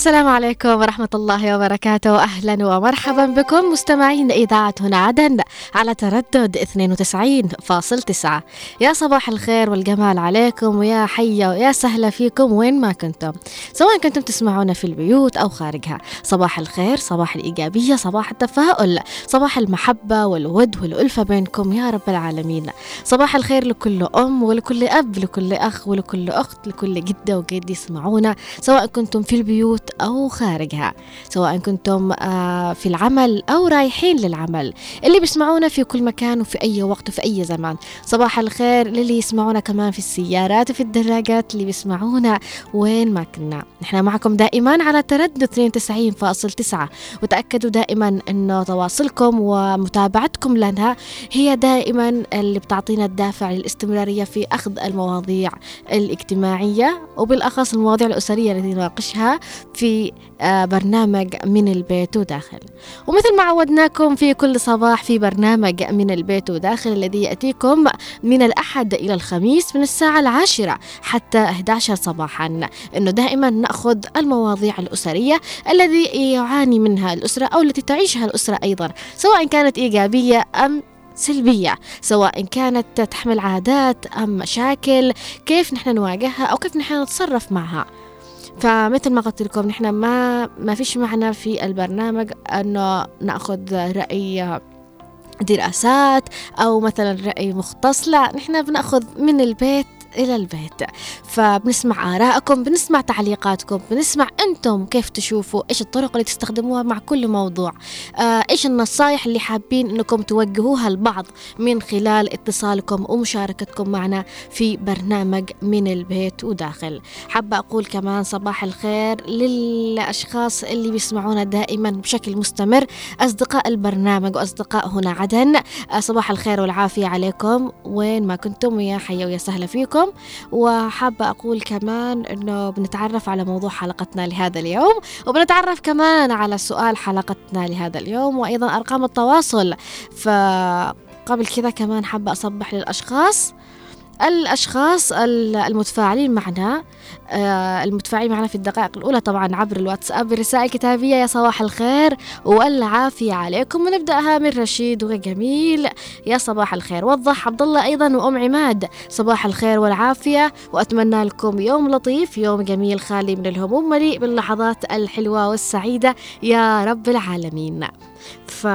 السلام عليكم ورحمة الله وبركاته. أهلا ومرحبا بكم مستمعين إذاعة هنا عدن. على تردد 92.9 يا صباح الخير والجمال عليكم ويا حيا ويا سهلا فيكم وين ما كنتم. سواء كنتم تسمعونا في البيوت أو خارجها. صباح الخير صباح الإيجابية صباح التفاؤل صباح المحبة والود والألفة بينكم يا رب العالمين. صباح الخير لكل أم ولكل أب لكل أخ ولكل أخت لكل جدة وجد يسمعونا سواء كنتم في البيوت أو خارجها. سواء كنتم آه، في العمل أو رايحين للعمل. اللي بيسمعونا في كل مكان وفي أي وقت وفي أي زمان. صباح الخير للي يسمعونا كمان في السيارات وفي الدراجات اللي بيسمعونا وين ما كنا. نحن معكم دائما على تردد 92.9 وتأكدوا دائما أنه تواصلكم ومتابعتكم لنا هي دائما اللي بتعطينا الدافع للاستمرارية في أخذ المواضيع الاجتماعية وبالأخص المواضيع الأسرية التي نناقشها في آه، برنامج من البيت وداخل. ومثل ما عودناكم في كل صباح في برنامج من البيت وداخل الذي يأتيكم من الأحد إلى الخميس من الساعة العاشرة حتى 11 صباحا. أنه دائما نأخذ المواضيع الأسرية الذي يعاني منها الأسرة أو التي تعيشها الأسرة أيضا سواء كانت إيجابية أم سلبية سواء كانت تحمل عادات أم مشاكل كيف نحن نواجهها أو كيف نحن نتصرف معها. فمثل ما قلت لكم نحن ما ما فيش معنا في البرنامج إنه نأخذ رأي دراسات أو مثلا رأي مختص. لا نحن بنأخذ من البيت إلى البيت. فبنسمع آرائكم بنسمع تعليقاتكم بنسمع أنتم كيف تشوفوا إيش الطرق اللي تستخدموها مع كل موضوع. آه إيش النصائح اللي حابين أنكم توجهوها البعض من خلال اتصالكم ومشاركتكم معنا في برنامج من البيت وداخل. حابة أقول كمان صباح الخير للأشخاص اللي بيسمعونا دائما بشكل مستمر أصدقاء البرنامج وأصدقاء هنا عدن. آه صباح الخير والعافية عليكم. وين ما كنتم ويا حيا ويا سهلا فيكم. معكم وحابة أقول كمان أنه بنتعرف على موضوع حلقتنا لهذا اليوم وبنتعرف كمان على سؤال حلقتنا لهذا اليوم وأيضا أرقام التواصل. فقبل كذا كمان حابة أصبح للأشخاص الأشخاص المتفاعلين معنا آه، المتفاعلين معنا في الدقائق الأولى طبعا عبر الواتساب برسائل كتابية يا صباح الخير والعافية عليكم. ونبدأها من رشيد وجميل يا صباح الخير. وضح عبد الله أيضا وأم عماد. صباح الخير والعافية. وأتمنى لكم يوم لطيف يوم جميل خالي من الهموم مليء باللحظات الحلوة والسعيدة يا رب العالمين. ف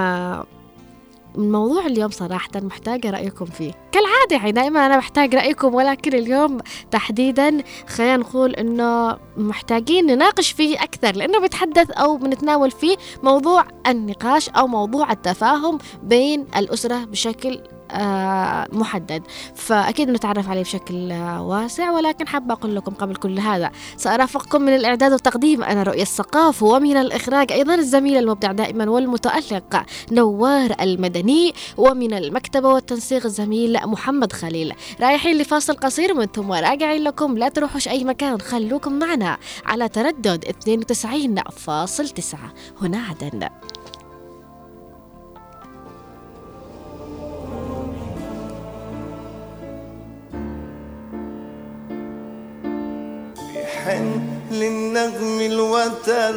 موضوع اليوم صراحة محتاجة رأيكم فيه. كالعادة يعني دائما أنا بحتاج رأيكم ولكن اليوم تحديدا خلينا نقول إنه محتاجين نناقش فيه أكثر لأنه بيتحدث أو بنتناول فيه موضوع النقاش أو موضوع التفاهم بين الأسرة بشكل محدد. فأكيد نتعرف عليه بشكل آه، واسع ولكن حابة أقول لكم قبل كل هذا سأرافقكم من الإعداد والتقديم. أنا رؤية الثقاف ومن الإخراج أيضا الزميل المبدع دائما والمتألق نوار المدني ومن المكتبة والتنسيق الزميل محمد خليل. رايحين لفاصل قصير من ثم راجعين لكم. لا تروحوش أي مكان خلوكم معنا على تردد 92.9 هنا عدن. بحن للنغم الوتر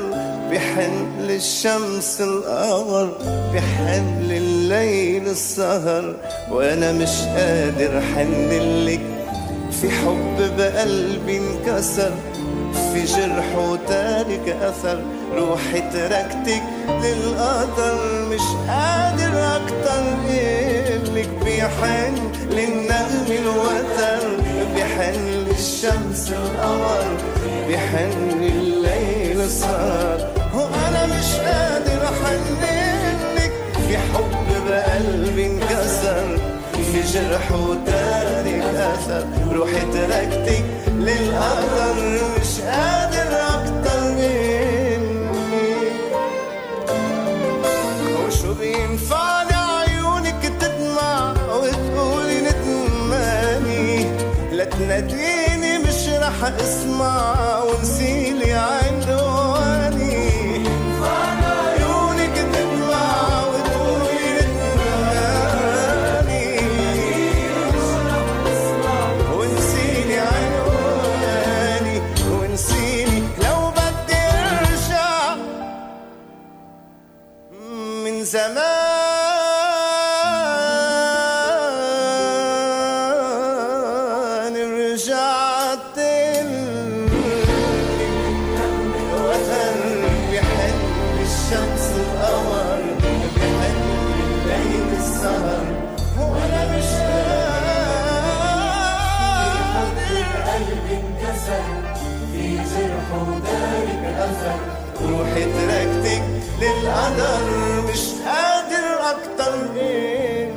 بحن للشمس القمر بحن لليل السهر. وأنا مش قادر حن لك في حب بقلبي انكسر. في جرح وتارك أثر روحي تركتك للقدر مش قادر أكتر لك بحن للنغم الوتر بحن للشمس القمر بحن الليل السهر. وأنا مش قادر احنلك في حب بقلبي انكسر. في جرح وتارك آثر روحي تركتك للقدر مش قادر أكتر مني. وشو بينفعني عيونك تدمع وتقولي ندماني لا تناديني مش رح أسمع. للقدر مش قادر أكتر مني.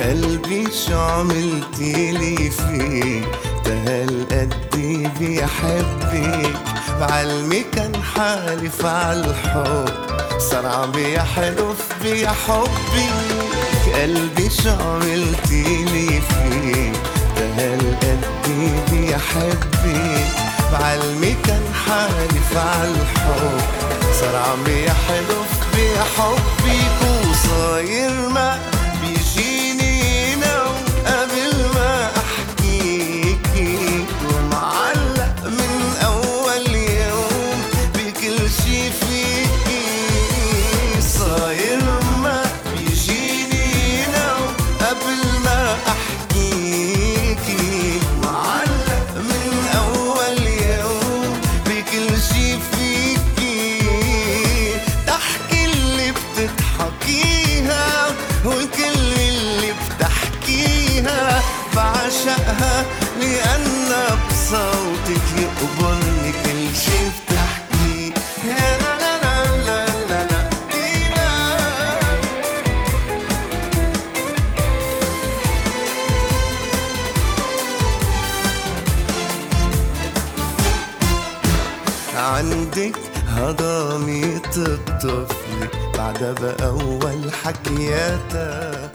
قلبي شو عملتيلي فيك تهالقد بيحبك؟ بعلمي كان حالف عالحب صار عم بيحلف بحبك قلبي شو عملتيلي فيك تهالقد بيحبك بعلمي كان حالف عالحب صار عم بيحلف بحبك وصاير ما بعدها بأول حكياتها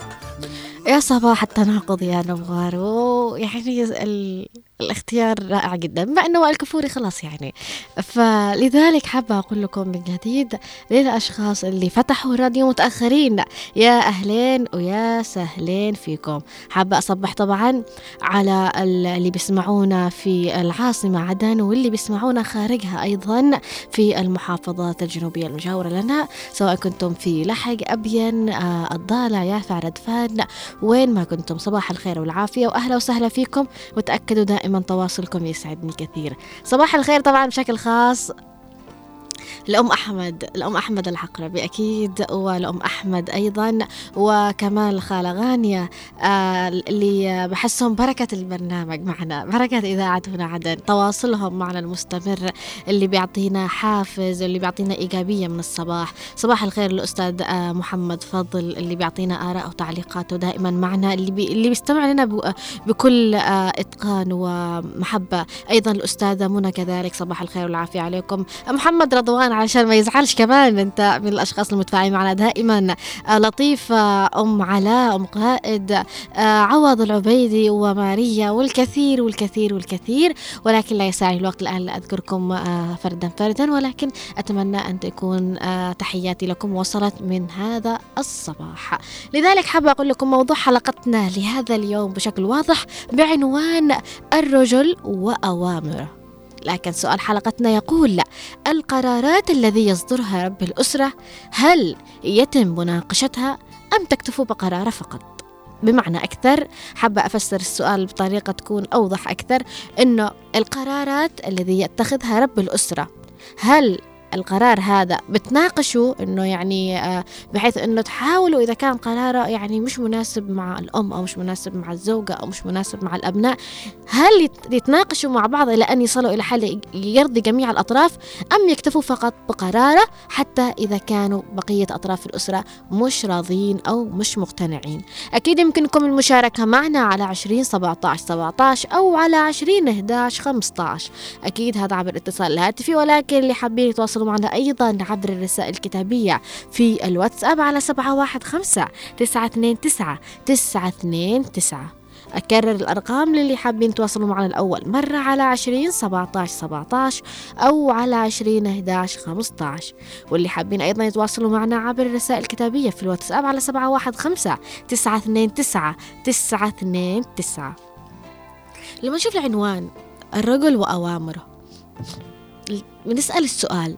يا صباح التناقض يا نوار ويعني. الاختيار رائع جدا بما إنه وائل كفوري خلاص يعني. فلذلك حابة أقول لكم من جديد للأشخاص اللي فتحوا الراديو متأخرين يا أهلين ويا سهلين فيكم. حابة أصبح طبعا على ال- اللي بيسمعونا في العاصمة عدن واللي بيسمعونا خارجها أيضا في المحافظات الجنوبية المجاورة لنا سواء كنتم في لحق ابين آه، الضالع يافع ردفان وين ما كنتم. صباح الخير والعافية وأهلا وسهلا فيكم. وتأكدوا دائما تواصلكم يسعدني كثير. صباح الخير طبعا بشكل خاص. الأم أحمد الأم أحمد العقربي أكيد والأم أحمد أيضا وكمان الخالة غانية آه اللي بحسهم بركة البرنامج معنا بركة إذاعة هنا عدن تواصلهم معنا المستمر اللي بيعطينا حافز اللي بيعطينا إيجابية من الصباح. صباح الخير الأستاذ آه محمد فضل اللي بيعطينا آراء وتعليقاته دائما معنا اللي بي اللي بيستمع لنا بكل آه إتقان ومحبة. أيضا الأستاذة منى كذلك صباح الخير والعافية عليكم. محمد رضوان علشان ما يزعلش كمان انت من الأشخاص المتفاعلين معنا دائما. آه، لطيفه أم علاء أم قائد آه، عوض العبيدي وماريا والكثير والكثير والكثير. ولكن لا يسعني الوقت الآن لأذكركم آه، فردا فردا. ولكن أتمنى أن تكون آه، تحياتي لكم وصلت من هذا الصباح. لذلك حابه أقول لكم موضوع حلقتنا لهذا اليوم بشكل واضح بعنوان الرجل وأوامره. لكن سؤال حلقتنا يقول القرارات الذي يصدرها رب الأسرة هل يتم مناقشتها أم تكتفوا بقراره فقط؟ بمعنى أكثر حابة أفسر السؤال بطريقة تكون أوضح أكثر إنه القرارات الذي يتخذها رب الأسرة هل القرار هذا. بتناقشوا إنه يعني آه، بحيث إنه تحاولوا إذا كان قراره يعني مش مناسب مع الأم أو مش مناسب مع الزوجة أو مش مناسب مع الأبناء هل يت- يتناقشوا مع بعض إلى أن يصلوا إلى حل يرضي جميع الأطراف أم يكتفوا فقط بقراره حتى إذا كانوا بقية أطراف الأسرة مش راضين أو مش مقتنعين؟ أكيد يمكنكم المشاركة معنا على 20 17 17 أو على 20 11 15 أكيد هذا عبر الاتصال الهاتفي ولكن اللي حابين يتواصلوا معنا أيضا عبر الرسائل الكتابية في الواتساب على 715 929 929 أكرر الأرقام للي حابين يتواصلوا معنا الأول. مرة على 20 17 17 أو على 20 11 15 واللي حابين أيضا يتواصلوا معنا عبر الرسائل الكتابية في الواتساب على 715 929 929 لما نشوف العنوان الرجل وأوامره. بنسأل السؤال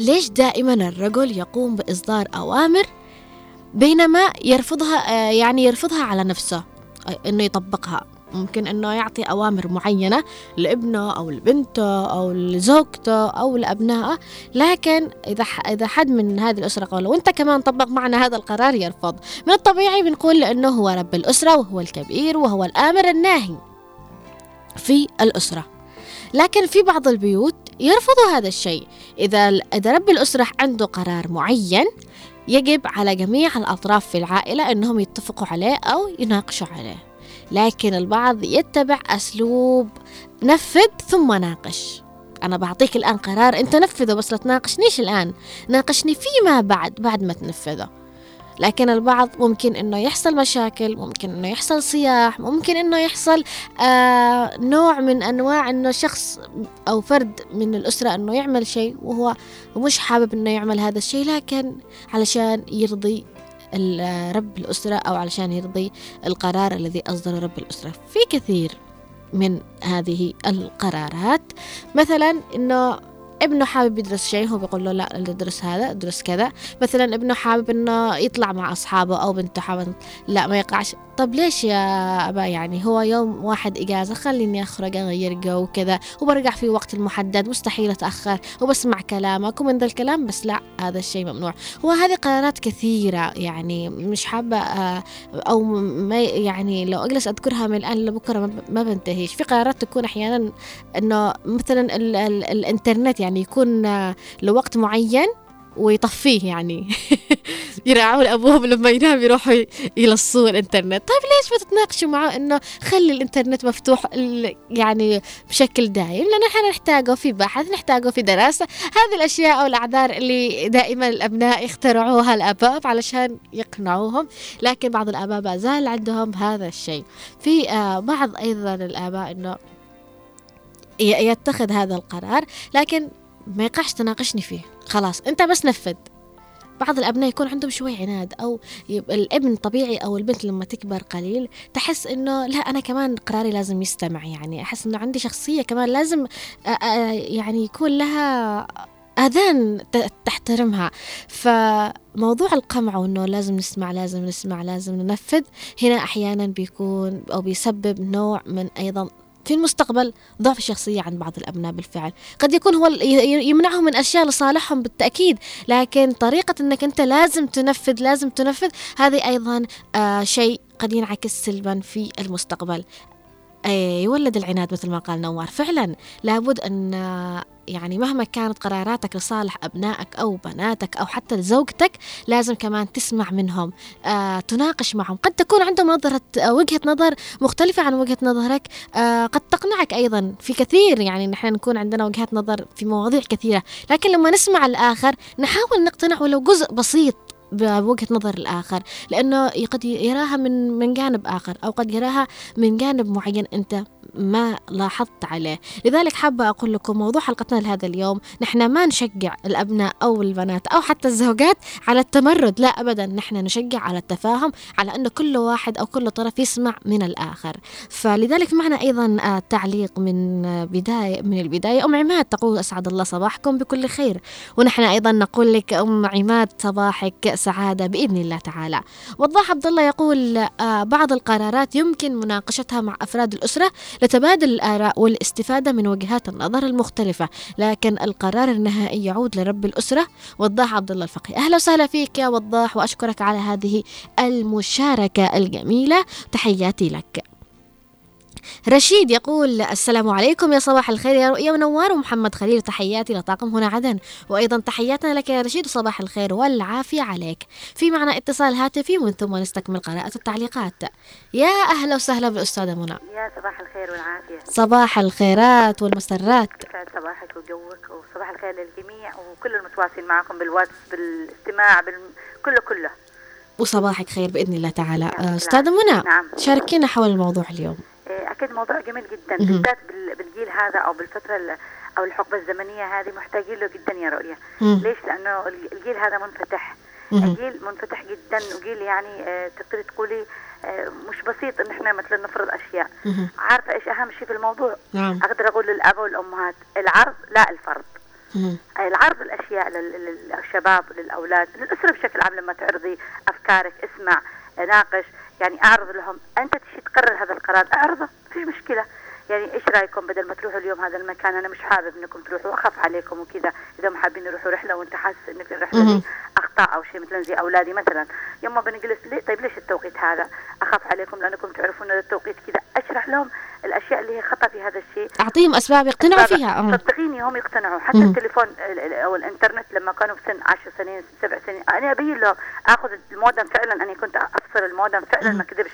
ليش دائما الرجل يقوم بإصدار أوامر بينما يرفضها آه، يعني يرفضها على نفسه آه، إنه يطبقها. ممكن إنه يعطي أوامر معينة لابنه أو لبنته أو لزوجته أو لأبنائه لكن إذا إذا حد من هذه الأسرة قال وأنت كمان طبق معنا هذا القرار يرفض. من الطبيعي بنقول لأنه هو رب الأسرة وهو الكبير وهو الآمر الناهي في الأسرة. لكن في بعض البيوت يرفضوا هذا الشيء. إذا رب الأسرة عنده قرار معين يجب على جميع الأطراف في العائلة أنهم يتفقوا عليه أو يناقشوا عليه. لكن البعض يتبع أسلوب نفذ ثم ناقش. أنا بعطيك الآن قرار أنت نفذه بس لا تناقشنيش الآن. ناقشني فيما بعد بعد ما تنفذه. لكن البعض ممكن إنه يحصل مشاكل ممكن إنه يحصل صياح ممكن إنه يحصل آه نوع من أنواع إنه شخص أو فرد من الأسرة إنه يعمل شيء وهو مش حابب إنه يعمل هذا الشيء لكن علشان يرضي رب الأسرة أو علشان يرضي القرار الذي أصدره رب الأسرة. في كثير من هذه القرارات. مثلا إنه ابنه حابب يدرس شيء هو بيقول له لا ادرس هذا ادرس كذا. مثلا ابنه حابب إنه يطلع مع أصحابه أو بنته حابب لا ما يقعش. طب ليش يا أبا؟ يعني هو يوم واحد إجازة خليني أخرج أغير جو وكذا وبرجع في وقت المحدد مستحيل أتأخر وبسمع كلامك ومن ذا الكلام بس لا هذا الشيء ممنوع. هو هذه قرارات كثيرة يعني مش حابة آه، أو ما يعني لو أجلس أذكرها من الآن لبكرة ما بنتهيش. في قرارات تكون أحيانا إنه مثلا ال ال الإنترنت يعني يكون آه، لوقت معين ويطفيه يعني. يرعون ابوهم لما ينام يروحوا يلصوا الإنترنت. طيب ليش ما تتناقشوا معه إنه خلي الإنترنت مفتوح يعني بشكل دائم لأنه إحنا نحتاجه في بحث نحتاجه في دراسة. هذه الأشياء أو الأعذار اللي دائما الأبناء يخترعوها الأباء علشان يقنعوهم. لكن بعض الأباء ما زال عندهم هذا الشيء. في آه، بعض أيضا الآباء إنه يتخذ هذا القرار. لكن ما يقعش تناقشني فيه. خلاص انت بس نفذ. بعض الأبناء يكون عندهم شوي عناد أو الابن طبيعي أو البنت لما تكبر قليل تحس إنه لا أنا كمان قراري لازم يستمع يعني. أحس إنه عندي شخصية كمان لازم يعني يكون لها أذان تحترمها. فموضوع القمع وإنه لازم نسمع لازم نسمع لازم ننفذ هنا أحيانا بيكون أو بيسبب نوع من أيضا في المستقبل ضعف الشخصية عند بعض الأبناء بالفعل. قد يكون هو يمنعهم من أشياء لصالحهم بالتأكيد لكن طريقة أنك أنت لازم تنفذ لازم تنفذ هذه أيضا آه شيء قد ينعكس سلبا في المستقبل. يولد العناد مثل ما قال نوار. فعلا لابد أن يعني مهما كانت قراراتك لصالح أبنائك أو بناتك أو حتى لزوجتك لازم كمان تسمع منهم آه، تناقش معهم. قد تكون عندهم نظرة آه، وجهة نظر مختلفة عن وجهة نظرك آه، قد تقنعك أيضا في كثير. يعني نحن نكون عندنا وجهات نظر في مواضيع كثيرة. لكن لما نسمع الآخر نحاول نقتنع ولو جزء بسيط بوجهة نظر الآخر. لأنه قد يراها من من جانب آخر أو قد يراها من جانب معين. أنت ما لاحظت عليه. لذلك حابة أقول لكم موضوع حلقتنا لهذا اليوم. نحن ما نشجع الأبناء أو البنات أو حتى الزوجات على التمرد. لا أبدا نحن نشجع على التفاهم على أن كل واحد أو كل طرف يسمع من الآخر. فلذلك معنا أيضا آه، تعليق من بداية من البداية. أم عماد تقول أسعد الله صباحكم بكل خير. ونحن أيضا نقول لك أم عماد صباحك سعادة بإذن الله تعالى. وضاح عبد الله يقول آه، بعض القرارات يمكن مناقشتها مع أفراد الأسرة لتبادل الآراء والاستفادة من وجهات النظر المختلفة لكن القرار النهائي يعود لرب الأسرة. وضاح عبد الله الفقيه. أهلا وسهلا فيك يا وضاح وأشكرك على هذه المشاركة الجميلة. تحياتي لك. رشيد يقول السلام عليكم يا صباح الخير يا رؤيا ونوار ومحمد خليل. تحياتي لطاقم هنا عدن. وأيضا تحياتنا لك يا رشيد وصباح الخير والعافية عليك. في معنا اتصال هاتفي ومن ثم نستكمل قراءة التعليقات. يا أهلا وسهلا بالأستاذة منى. يا صباح الخير والعافية. صباح الخيرات والمسرات. يسعد صباحك وجوك وصباح الخير للجميع وكل المتواصلين معكم بالواتس بالاستماع بال... كله كله. وصباحك خير بإذن الله تعالى. أستاذة منى نعم. شاركينا حول الموضوع اليوم. أكيد موضوع جميل جدا. بالذات بالجيل هذا أو بالفترة أو الحقبة الزمنية هذه محتاجين له جدا يا رؤيا. ليش؟ لأنه الجيل هذا منفتح. الجيل منفتح جدا وجيل يعني آه تقدري تقولي آه مش بسيط إن إحنا مثلا نفرض أشياء. عارفة إيش أهم شيء في الموضوع؟ نعم. أقدر أقول للاباء والأمهات العرض لا الفرض. العرض الأشياء للشباب للأولاد للأسرة بشكل عام لما تعرضي أفكارك اسمع ناقش يعني أعرض لهم أنت تشي تقرر هذا القرار أعرضه فيش مشكلة. يعني إيش رأيكم بدل ما تروحوا اليوم هذا المكان؟ أنا مش حابب إنكم تروحوا واخاف عليكم وكذا. إذا ما حابين يروحوا رحلة وأنت حاسس ان في الرحلة دي أخطاء أو شيء مثلا زي أولادي مثلا. يما بنجلس ليه؟ طيب ليش التوقيت هذا؟ أخاف عليكم لأنكم تعرفون إن التوقيت كذا. أشرح لهم الأشياء اللي هي خطأ في هذا الشيء. أعطيهم أسباب يقتنعوا فيها صدقيني هم يقتنعوا. حتى مم. التليفون أو الإنترنت لما كانوا في سن 10 سنين سبع سنين أنا أبين لهم آخذ المودم فعلا أنا كنت أفصل المودم فعلا ما كذبش.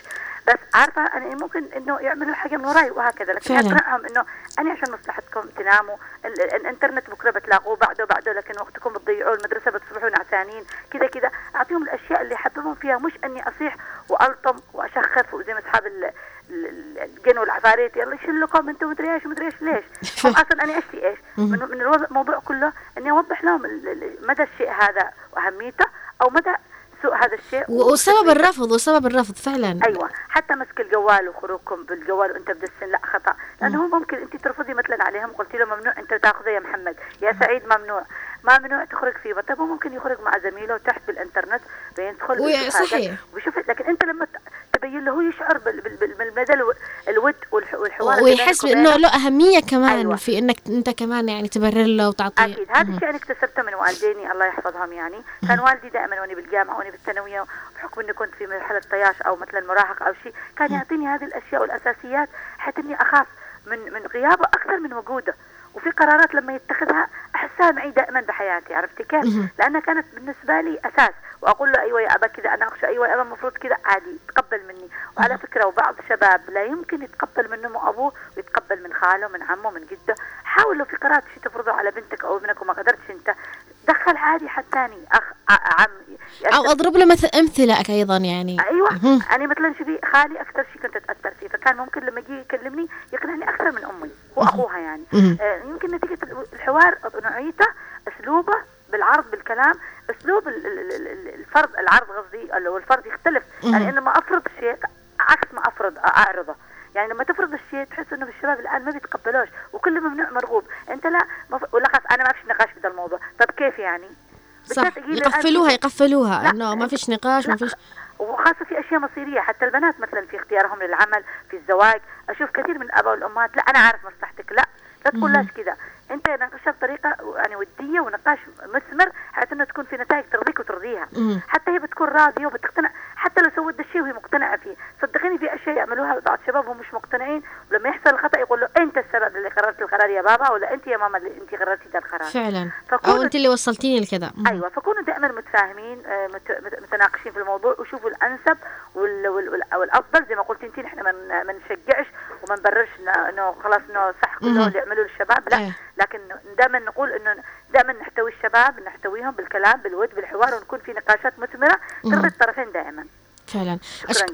بس عارفة أنا ممكن إنه يعملوا حاجة من وراي وهكذا لكن أقنعهم إنه أنا عشان مصلحتكم تناموا الإنترنت بكرة بتلاقوه بعده بعده لكن وقتكم بتضيعوه المدرسة بتصبحوا نعسانين كذا كذا. أعطيهم الأشياء اللي يحببهم فيها مش إني أصيح وألطم وأشخف وزي ما أصحاب الجن والعفاريت يلا يشلكم أنتم مدري إيش ومدري إيش ليش؟ هم أصلا أنا اشتي إيش؟ من, من الموضوع كله إني أوضح لهم مدى الشيء هذا وأهميته أو مدى سوء هذا الشيء وسبب الرفض وسبب الرفض فعلا. أيوه. حتى مسك الجوال وخروجكم بالجوال وأنت بدسن لا خطأ. لأنه هو ممكن أنت ترفضي مثلا عليهم قلت له ممنوع أنت تاخذه يا محمد. يا سعيد ممنوع. ممنوع تخرج فيه. طيب هو ممكن يخرج مع زميله تحت بالإنترنت بيدخل صحيح. ويشوف لكن أنت لما تبين له هو يشعر بالمدى الود والحوار ويحس إنه له أهمية كمان أيوة. في إنك أنت كمان يعني تبرر له وتعطيه. أكيد. هذا الشيء أنا اكتسبته من والديني الله يحفظهم يعني. كان والدي دائما وأنا بالجامعة وأنا بالثانوية بحكم إني كنت في مرحلة طياش أو مثلا مراهقه أو شيء كان يعطيني هذه الأشياء والأساسيات حتى إني أخاف من من غيابه أكثر من وجوده. وفي قرارات لما يتخذها أحسها معي دائما بحياتي عرفتي كيف؟ لأنها كانت بالنسبة لي أساس. وأقول له أيوه يا أبا كذا اناقشه أيوه يا أبا المفروض كذا عادي يتقبل مني. وعلى فكرة وبعض شباب لا يمكن يتقبل من امه وابوه ويتقبل من خاله من عمه من جده. حاولوا في قرارات شي تفرضه على بنتك أو ابنك وما قدرتش أنت دخل عادي حد ثاني أخ عم أو أضرب له مثل أمثلة أيضا يعني. أيوه أنا مثلا شوفي خالي أكثر شيء كنت أتأثر فيه فكان ممكن لما يجي يكلمني يقنعني أكثر من أمي وأخوها يعني. آه يمكن نتيجة الحوار نوعيته أسلوبه بالعرض بالكلام اسلوب الفرض العرض قصدي أو الفرض يختلف. يعني إنه ما أفرض شيء عكس ما أفرض أعرضه. يعني لما تفرض الشيء تحس إنه الشباب الآن ما بيتقبلوش وكل ممنوع مرغوب. أنت لا مف... ولا خلاص أنا ما فيش نقاش في الموضوع. طب كيف يعني؟ صح. يقفلوها يقفلوها. إنه ما فيش نقاش ما فيش وخاصة في أشياء مصيرية. حتى البنات مثلا في اختيارهم للعمل في الزواج. أشوف كثير من الأباء والأمهات لا أنا عارف مصلحتك لا. لا تقول لاش كذا أنت ناقشها بطريقه يعني ودية ونقاش مثمر حتى أنه تكون في نتائج ترضيك وترضيها. حتى هي بتكون راضية وبتقتنع. حتى لو سوت الشيء وهي مقتنعة فيه. صدقيني في أشياء يعملوها بعض الشباب وهم مش مقتنعين. ولما يحصل الخطا يقول له أنت السبب اللي قررت القرار يا بابا ولا أنت يا ماما اللي أنت قررتي ذا القرار. فعلا. أو أنت اللي وصلتيني لكذا أيوه فكونوا دائما متفاهمين آه، متناقشين في الموضوع وشوفوا الأنسب والأفضل زي ما قلت أنت نحن ما نشجعش وما نبررش انه خلاص إنه صح كله اللي يعملوه الشباب لا. إيه. لكن دائما نقول إنه دائما نحتوي الشباب نحتويهم بالكلام بالود بالحوار ونكون في نقاشات مثمرة ترضي الطرفين دائما. فعلا.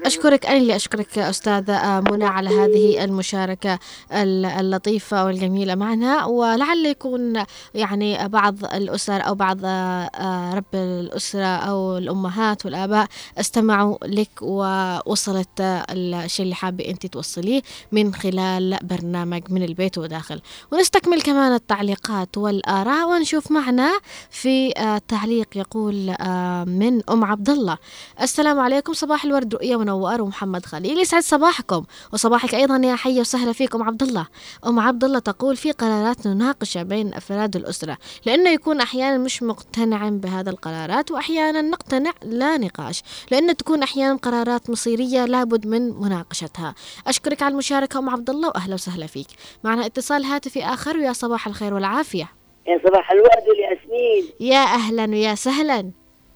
أشكرك أنا اللي أشكرك أستاذة منى على هذه المشاركة اللطيفة والجميلة معنا. ولعل يكون يعني بعض الأسر أو بعض آه، رب الأسرة أو الأمهات والآباء استمعوا لك ووصلت الشيء اللي حابة أنت توصليه من خلال برنامج من البيت وداخل. ونستكمل كمان التعليقات والآراء ونشوف معنا في آه، تعليق يقول آه، من أم عبد الله. السلام عليكم صباح الورد رؤية منور ومحمد خليل. يسعد صباحكم. وصباحك أيضا يا حي وسهلا فيكم عبد الله. أم عبد الله تقول في قرارات نناقشها بين أفراد الأسرة لأنه يكون أحيانا مش مقتنع بهذا القرارات وأحيانا نقتنع لا نقاش لأنه تكون أحيانا قرارات مصيرية لابد من مناقشتها. أشكرك على المشاركة أم عبد الله وأهلا وسهلا فيك. معنا اتصال هاتفي آخر ويا صباح الخير والعافية. يا صباح الورد والياسمين يا أهلا ويا سهلا.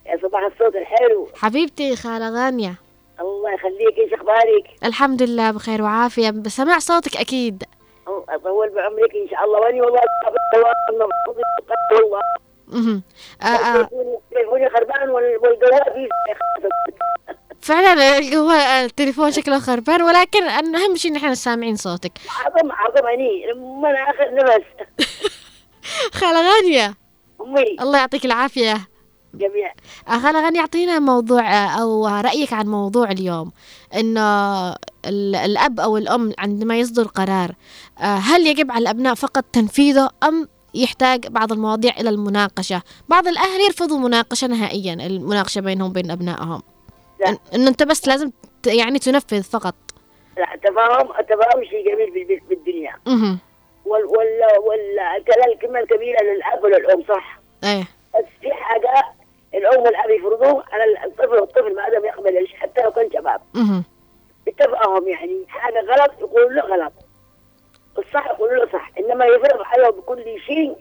يا صباح الصوت الحلو. حبيبتي خالة غانية. الله يخليك إيش أخبارك؟ الحمد لله بخير وعافية. بسمع صوتك أكيد. أطول بعمرك إن شاء الله. وأني والله والله. أها تليفوني خربان والقهوة فيه فعلا القهوة التليفون شكله خربان ولكن أهم شيء نحن سامعين صوتك. عظم عظم أني من آخر نفس. خالة غانية. أمي. الله يعطيك العافية. جميع. خلا غني يعطينا موضوع أو رأيك عن موضوع اليوم إنه الأب أو الأم عندما يصدر قرار هل يجب على الأبناء فقط تنفيذه أم يحتاج بعض المواضيع إلى المناقشة؟ بعض الأهل يرفضوا المناقشة نهائيا المناقشة بينهم وبين أبنائهم. انه أنت بس لازم يعني تنفذ فقط. لا التفاهم التفاهم شيء جميل بال- بال- بالدنيا. أها. وال وال وال كذا الكلمة الكبيرة للأب وللأم صح؟ إيه. بس في حاجة الأم والأب يفرضوه على الطفل والطفل ما دام يقبل الشيء حتى لو كان شباب. بالتفاهم يعني حاجة غلط يقولوا له غلط. الصح يقولوا له صح إنما يفرض عليه بكل شيء.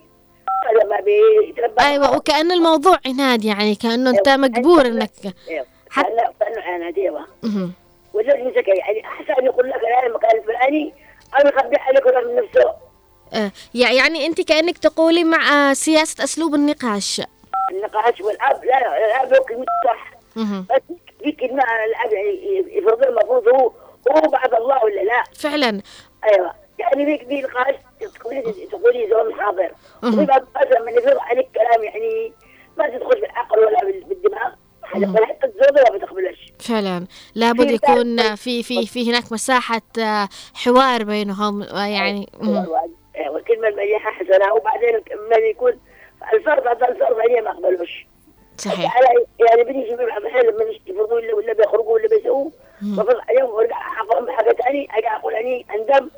هذا ما بيتربى أيوه وكأن الموضوع عناد يعني كأنه أنت مجبور إنك أيوة. حت- كأنه كأنه عنادية بقى أها ولا يمسك يعني أحسن يقول لك أنا المكان الفلاني أو يخبي عليك من نفسه. آه، يع- يعني أنت كأنك تقولي مع آه، سياسة أسلوب النقاش. النقاش والأب لا هو كلمة صح. بس الأب يعني يفرض المفروض هو هو بعد الله ولا لا؟ فعلا. أيوه. يعني فيك في نقاش تقولي تقولي زول حاضر. بعض الناس لما يفرض عليك كلام يعني ما تدخل بالعقل ولا بال- بالدماغ. حتى حتى الزوجة ما بتقبلش؟ فعلا. لابد يكون في في في هناك مساحة آه، حوار بينهم آه، يعني. أيوه والكلمة المليحة حسنة. وبعدين لما يكون الفرض هذا الفرض عليه ما اقبلوش صحيح. على يعني بنيجي الأحيان لما يفرضوا ولا ولا بيخرجوا ولا بيسووا بفرض عليهم وارجع احكم حاجة ثانية ارجع أقول اني اندم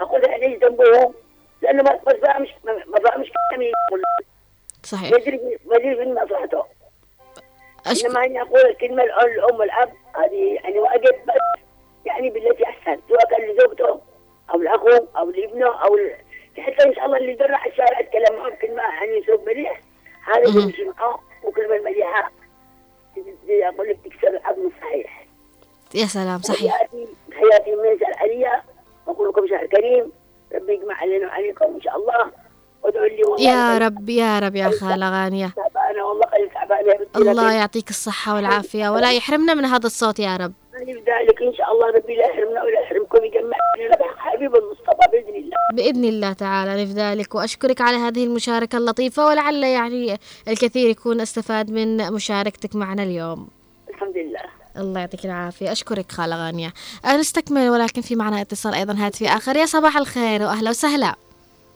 أقول ليش ذنبهم لأنه ما ما فاهمش ما ما فاهمش كلامي صحيح. ما ما يدري من مصلحته. أشكر إنما إني أقول الكلمة الأم- الأم والأب هذه يعني وأجب بس يعني بالتي احسن سواء كان لزوجته أو لأخوه أو لابنه أو ل... حتى إن شاء الله اللي درع الشارع يتكلم معه كلمه اسلوب مليح. هذا وكلمة مليحة. زي أقول لك تكسر العظم الصحيح يا سلام صحيح. حياتي حياتي من عليا. واقول لكم شهر كريم. ربي يجمع علينا وعليكم إن شاء الله. وادعوا لي والله يا رب يا رب يا خالة غانية. والله قلبي الله يعطيك الصحة والعافية. ولا يحرمنا من هذا الصوت يا رب. ذلك إن شاء الله ربي لا يحرمنا ولا يحرمكم يجمع لنا بحق حبيب المصطفى باذن الله بإذن الله تعالى نفذلك وأشكرك على هذه المشاركة اللطيفة ولعل يعني الكثير يكون استفاد من مشاركتك معنا اليوم. الحمد لله. الله يعطيك العافية. أشكرك خالة غانية. آه، نستكمل ولكن في معنا اتصال أيضا هاتفي آخر. يا صباح الخير وأهلا وسهلا.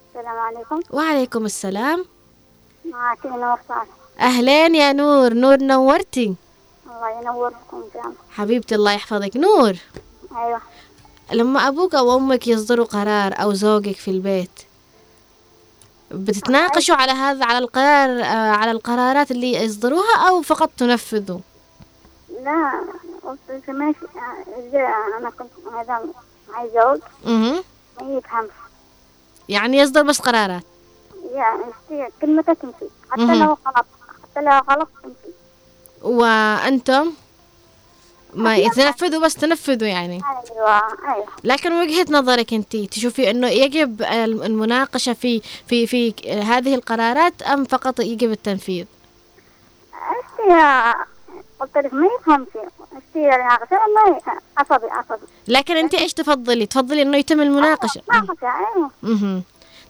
السلام عليكم. وعليكم السلام. معك نور صالح أهلين يا نور. نور نورتي. الله ينوركم جام حبيبتي الله يحفظك. نور. أيوة. لما أبوك أو أمك يصدروا قرار أو زوجك في البيت بتتناقشوا على هذا على القرار آه، على القرارات اللي يصدروها أو فقط تنفذوا؟ لا قلت ماشي إذا أنا كنت هذا معي زوج. ما يفهمش. يعني يصدر بس قرارات؟ يعني كلمته تمشي حتى. لو غلط حتى لو غلط تمشي وأنتم؟ ما يتنفذوا بس تنفذوا يعني أيوة أيوة لكن وجهة نظرك أنت تشوفي أنه يجب الم- المناقشة في في في هذه القرارات أم فقط يجب التنفيذ؟ أشتي قلت لك ما أشتي ناقشة والله عصبي عصبي لكن أنت إيش تفضلي؟ تفضلي أنه يتم المناقشة؟ ناقشة أيوة مهم.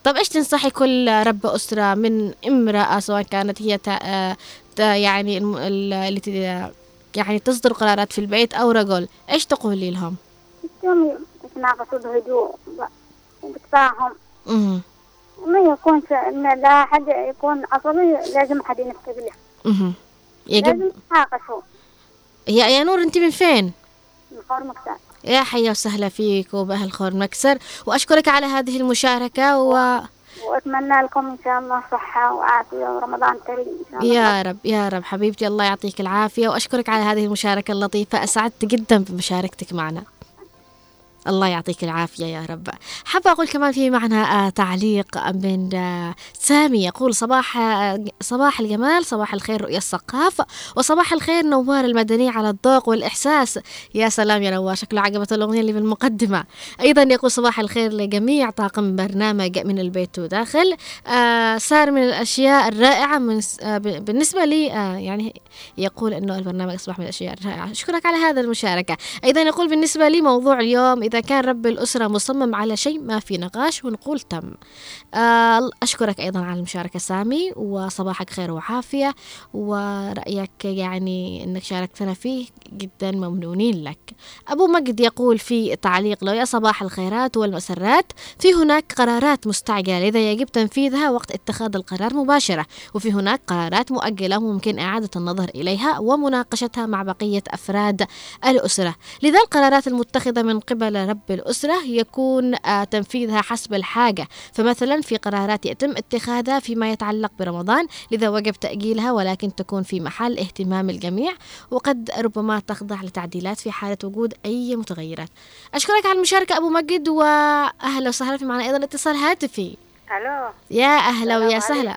طب إيش تنصحي كل رب أسرة من امرأة سواء كانت هي تا تا يعني الم- ال- اللي ت- يعني تصدر قرارات في البيت أو رجل إيش تقولي لهم؟ يتناقشوا بهدوء وبتفاهم. ما يكونش إن لا حد يكون عصبي لازم حد ينفذ له. يجب لازم يتناقشوا. يا يا نور أنت من فين؟ من فور مكتب يا حيا وسهلا فيك وبأهل خور مكسر. وأشكرك على هذه المشاركة و... وأتمنى لكم إن شاء الله صحة وعافية ورمضان كريم إن شاء الله. يا رب يا رب. حبيبتي الله يعطيك العافية وأشكرك على هذه المشاركة اللطيفة. أسعدت جدا بمشاركتك معنا. الله يعطيك العافية يا رب. حابة أقول كمان في معنا آه، تعليق من آه، سامي يقول صباح آه، صباح الجمال صباح الخير رؤيا الثقافة وصباح الخير نوار المدني على الذوق والإحساس. يا سلام يا نوار شكله عجبت الأغنية اللي بالمقدمة. أيضا يقول صباح الخير لجميع طاقم برنامج من البيت وداخل. صار من الأشياء الرائعة من بالنسبة لي يعني يقول أنه البرنامج أصبح من الأشياء الرائعة. أشكرك على هذا المشاركة. أيضا يقول بالنسبة لي موضوع اليوم إذا كان رب الأسرة مصمم على شيء ما في نقاش ونقول تم. آه، أشكرك أيضا على المشاركة سامي وصباحك خير وعافية ورأيك يعني أنك شاركتنا فيه جدا ممنونين لك. أبو مجد يقول في تعليق له يا صباح الخيرات والمسرات في هناك قرارات مستعجلة. لذا يجب تنفيذها وقت اتخاذ القرار مباشرة. وفي هناك قرارات مؤجلة ممكن إعادة النظر إليها ومناقشتها مع بقية أفراد الأسرة. لذا القرارات المتخذة من قبل رب الأسرة يكون آه، تنفيذها حسب الحاجة. فمثلا في قرارات يتم اتخاذها فيما يتعلق برمضان لذا وجب تأجيلها ولكن تكون في محل اهتمام الجميع. وقد ربما تخضع لتعديلات في حالة وجود أي متغيرات. أشكرك على المشاركة أبو مجد وأهلا وسهلا في معنا أيضا. اتصال هاتفي. ألو. يا أهلا ويا سهلا.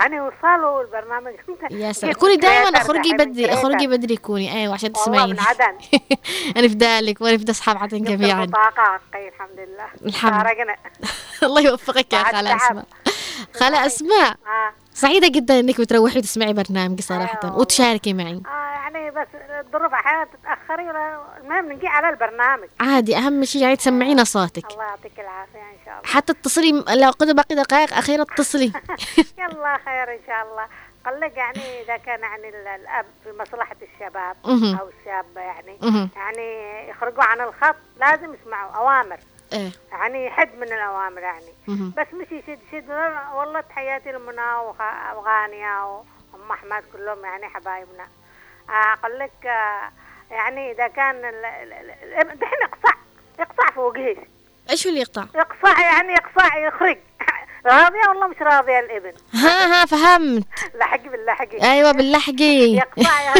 أنا وصلوا البرنامج يا سلام. كوني دائما اخرجي بدري. اخرجي بدري كوني. أيوه عشان تسمعيني. من عدن. أنا في ذلك وأنا في اصحاب عدن جميعا. حقي الحمد لله. الحمد. فارقنا الله يوفقك يا خالة. أسماء. خالة أسماء. آه. سعيدة جدا إنك بتروحي وتسمعي برنامجي صراحة أيوة. وتشاركي معي. آه يعني بس الظروف أحيانا تتأخري المهم نجي على البرنامج. عادي أهم شيء يعني تسمعينا صوتك. الله يعطيك العافية إن شاء الله. حتى اتصلي لو قد باقي دقائق أخيرة اتصلي. يلا خير إن شاء الله. لك يعني إذا كان يعني ال- الأب في مصلحة الشباب. أو الشابة يعني. يعني يخرجوا عن الخط لازم يسمعوا أوامر. إيه. يعني يحد من الأوامر يعني. مهم. بس مش يشد يشد. والله تحياتي لمنى وغانيه وأم أحمد كلهم يعني حبايبنا. آه، أقول لك آه، يعني إذا كان دحين يقطع يقطع فوقيه إيش هو اللي يقطع؟ يقطع يعني يقطع يخرج. راضية والله مش راضية الإبن. ها ها فهمت. لحق باللحق أيوه باللحقي. يقطع يا-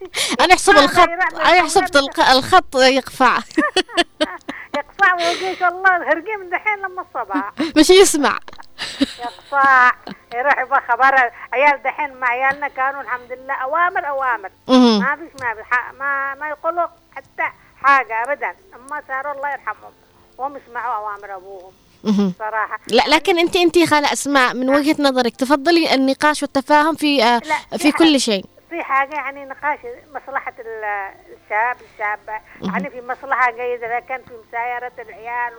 أنا أحسب ما الخط أنا حسبت الخط يقفع. يقطع فوقيه والله هرقي من دحين لما الصباح مش يسمع. يقطع يروح يبغى خبر. عيال دحين مع عيالنا كانوا الحمد لله أوامر أوامر. ما فيش ما في ح- ما ما يقولوا حتى حاجة ابدا. أما صاروا الله يرحمهم. وهم يسمعوا أوامر أبوهم. صراحة. لا لكن أنت أنت خالة اسماء من وجهة نظرك تفضلي النقاش والتفاهم في آه، في كل شيء. في حاجة يعني نقاش مصلحة الشاب الشابه يعني في مصلحة جيدة إذا كان في مسايرة العيال.